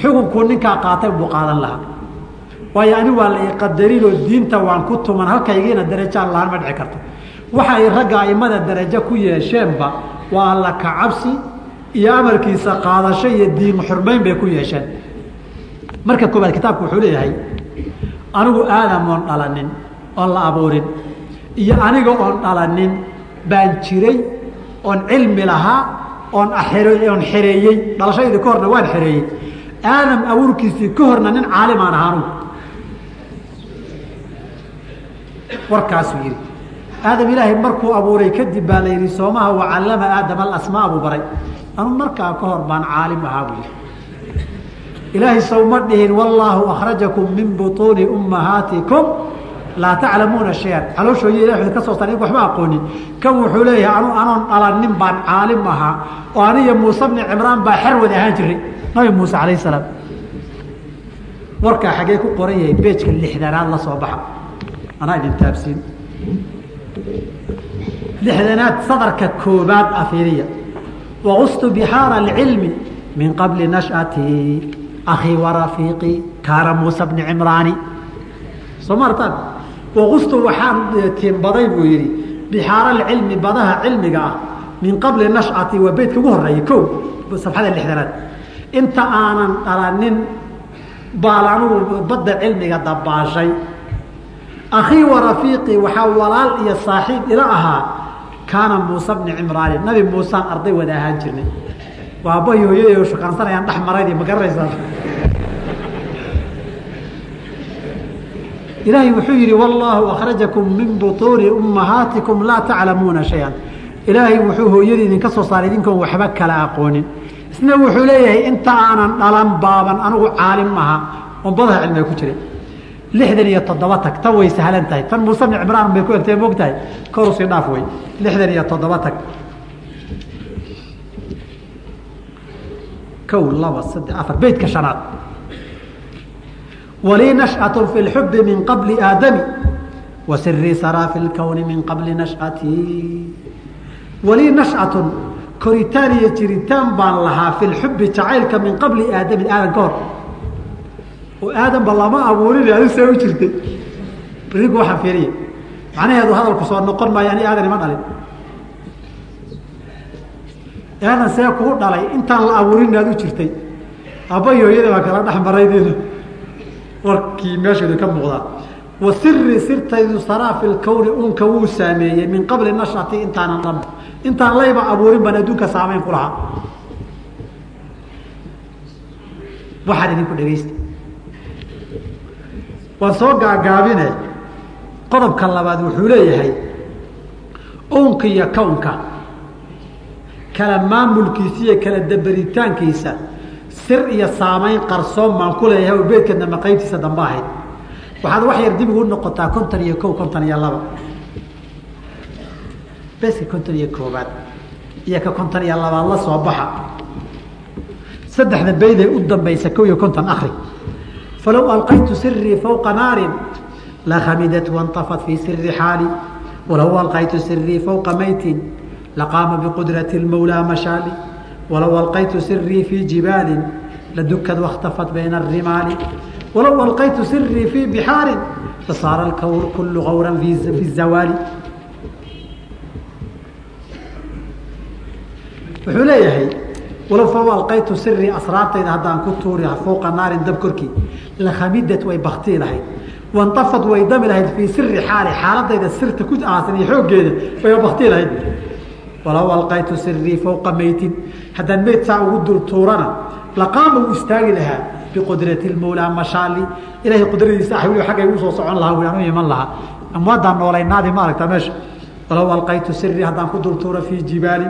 A: xukunkuu ninkaa qaatay buu qaadan lahaa. Waayo ani waa la iqadarinoo diinta waan ku tuman halkaygiina darajaan lahaan ma dhici karto. Waxa ay ragga aimada darajo ku yeesheenba waa alla ka iyo amarkiisa qaadasho iyo diin xurmayn bay ku yeesheen. Marka koobaad kitaabku wuxuu leeyahay anigu aadam oon dhalanin oon la abuurin iyo aniga oon dhalanin baan jiray oon cilmi lahaa oon oon xereeyey dhalashadayda ka horna waan xereeyey aadam abuurkiisii ka horna nin caalimaan ahaa anugu warkaasuu yidhi aadam ilaahay markuu abuuray kadib baa la yidhi soomaha wacallama aadam alasmaa buu baray anu markaa ka hor baan caalim ahaa buu yidhi. Ilaahay sawma dhihin wallaahu akhrajakum min butuuni ummahaatikum laa taclamuuna shayan. Calooshooyi ilah ka soo saar waxba aqoonin. Kan wuxuu leeyahay anu anoon dhalanin baan caalim ahaa oo aniyo muuse bni cimraan baa xer wada ahaan jiray. Nabi muuse calayh salaam. Warkaa xagee ku qoran yahay beejka lixdanaad la soo baxa. Anaa idin taabsiin. Lixdanaad sadarka koobaad afiiriya waqustu bixaara alcilmi min qabli nash'ati akhii warafiiqi kaana muuse bni cimraani soo maartaan waqustu waxaan tiimbaday buu yidhi bixaara alcilmi badaha cilmiga ah min qabli nashcati waa beytka ugu horeeyey ko safxada lixdanaad inta aanan dhalanin baal anugu badda cilmiga dabaashay akhii wa rafiiqii waxaa walaal iyo saaxiib ila ahaa kaana muuse bni cimraanin nabi muusaan arday wada ahaan jirnay. Waa aabbahi hooyaday oo shukaansanayaan dhex maraydii ma garanaysaa? Ilaahay wuxuu yidhi wallaahu akhrajakum min butuuni ummahaatikum laa taclamuuna shay-an. Ilaahay wuxuu hooyadii idinka soo saaray idinkoon waxba kala aqoonin. Isna wuxuu leeyahay inta aanan dhalan baaban anigu caalim aha oon badaha cilmiga ku jiray lixdan iyo toddoba tag. Tan way sahlan tahay tan muuse bn cimraan bay ku egtay mogtahay korusii dhaaf wey lixdan iyo toddoba tag. Kow laba saddex afar beytka shanaad. Walii nashatu fi lxubi min qabli aadami wa saraa fi lkowni min qabli nashatii walii nashatun koritaan iyo jiritaan baan lahaa fi lxubi jacaylka min qabli aadami aadan ka hor oo aadanba lama abuurin adi see u jirtay. Berinku waxaan fiiriya. Macnaheedu hadalku soo noqon maayo ani aadan ima dhalin. Aadan see kuu dhalay intaan la abuurin aad u jirtay. Aabbayi hooyada baa kala dhex maraydeeda warkii meesheedu ka muuqdaa wa siri sirtaydu saraa fi lkowni unka wuu saameeyey min qabli nashati intaanan dhan intaan layba abuurin baan adduunka saamayn ku lahaa. Waxaan idinku dhegaysta waan soo gaagaabine qodobka labaad wuxuu leeyahay unka iyo kownka kala maamulkiisa iyo kala dabaritaankiisa. Sir iyo saamayn qarsoon baan ku leeyahay oo beedkeedna maqaybtiisa dambe ahayd. Waxaad wax yar dib ugu noqotaa konton iyo kow konton iyo laba. Beska konton iyo koobaad iyo ka konton iyo labaad la soo baxa. Saddexda beyday u dambaysa kow iyo konton akri falow alqaytu sirii fowqa naarin lakamidat wanطafat fii siri xaali walow alqaytu sirii fowqa maytin laqaama biqudrati اlmawlaa mashaali walow alqaytu sirii fii jibaalin ladukad wakhtafat bayna arimaali walow alqaytu sirii fii bixaarin lasaara alkawr kullu qawran fi zawaali wuxuu leeyahay walow falow alqaytu sirii asraartayda haddaan ku tuuri fowqa naarin dab korkii lakhamidad way baktii lahayd waاntafad way dami lahayd fii siri xaali xaaladayda sirta ku aasan iyo xooggeeda way baktii lahayd walow alqaytu sirii fowqa meytin haddaan meyd saa ugu dul tuurana laqaama uu istaagi lahaa biqudrati mawlaa mashaali ilahay qudradiisa weli aggay u soo socon lahaa wi aan u iman lahaa amwaadaan noolaynaadi ma aragta meesha walow alqaytu sirii haddaan ku dul tuura fii jibaali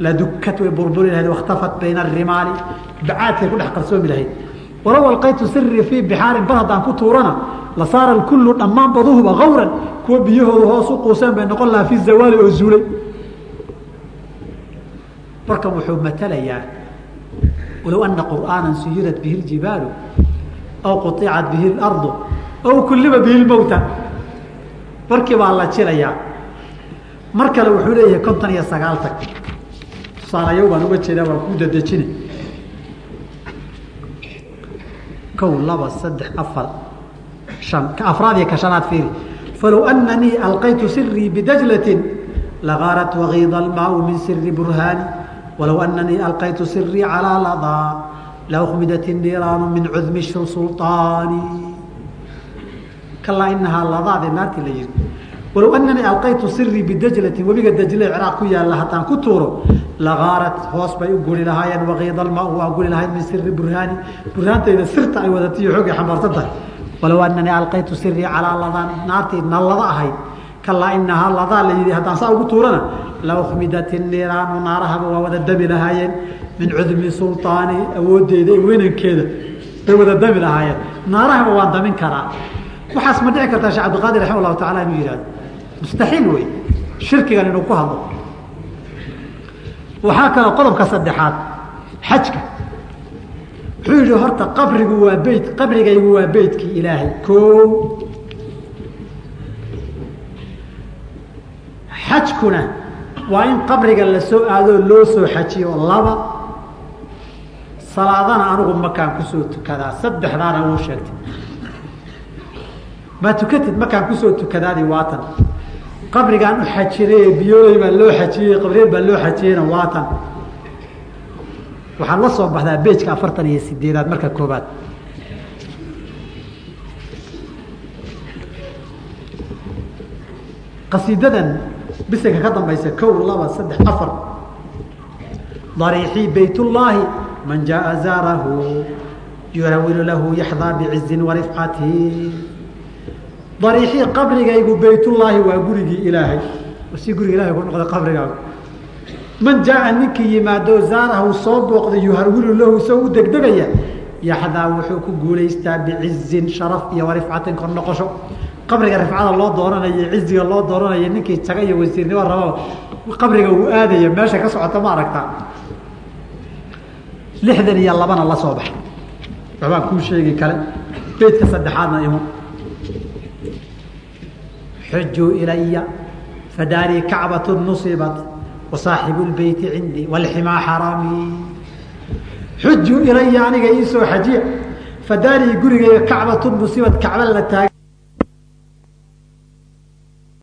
A: ladukad way wuxuu leeyahay kontan iyo sagaaltan tag tusaalayo baan uga jeedaa waan kuu dadejina kow laba saddex afar an ka afraad iyo ka shanaad fiiri falow ananii alqaytu sirii bidajlatin lagaarat wagiida almaau min siri burhaani walow ananii alqaytu sirii calىa ladaa laukmidat الniiraanu min cudmi sulطaani kalaa inahaa ladaade naartii la yihi walow ananii alqaytu sirii bidajlatin webiga dajle ciraaq ku yaalla haddaan ku tuuro lagaarat hoos bay u guri lahaayeen wakiida almaa waa guri lahayd min siri burhaani. Burhaantayda sirta ay wadatiyo xoogay xambaarsan tahay walow ananii alqaytu sirii calaa ladaan naartii nallada ahayd. Kalaa inahaa ladaa la yidhi haddaan saa ugu tuurana laukmidat niiraanu naarahaba waa wada dami lahaayeen. Min cudmi sulطaani awooddeeda iyo weynankeeda bay wada dami lahaayeen. Naarahaba waan damin karaa. Waxaas ma dhici kartaa shee cabdiqaadir raxima allahu tacala inuu yihahdo mustaxiil wey shirkigan inuu ku hadlo. Waxaa kaloo qodobka saddexaad xajka. Wuxuu yihi horta qabrigu waa beyt qabrigaygu waa beytkii ilaahay. Koo xajkuna waa in qabriga la soo aadoo loo soo xajiyo laba. Salaadana anigu makaan ku soo tukadaa saddexdaana wuu sheegtay. Maa tukatid makaan ku soo tukadaadi waatan qabrigaan u xajinay biyooley baa loo xajiyey qabriyad baa loo xajiyeyna waatan waxaad la soo baxdaa beejka afartan iyo sideedaad marka koobaad qasiidadan bisinka ka dambaysa kow laba saddex afar. Dariixii baytullaahi man jaaa zaarahu yuhawilu lahu yaxdaa bicizin warifcati dariixii qabrigaygu baytullaahi waa gurigii ilaahay. Si guriga ilahay ku noqda qabrigaagu. Man jaaa ninkii yimaado zaarahu soo booqday yuhawilu lahu isagoo u degdegaya yaxdaa wuxuu ku guulaystaa bicizin sharaf iyo warifcatin kor noqosho. Qabriga rifcada loo dooranayo ciziga loo dooranayo ninkii taga iyo wasiirnimo rababa qabriga uu aadaya meesha ka socota ma aragtaa lixdan iyo labana la soo baxa waxbaan kuu sheegi kale beydka saddexaadna imo xujuu ilaya fadaarii kacbatu nusibat wasaaxibu lbeyti cindii walximaa xaraami. Xujuu ilaya aniga iisoo xajiya fadaarii gurigayga kacbatu nusibat kacba la taag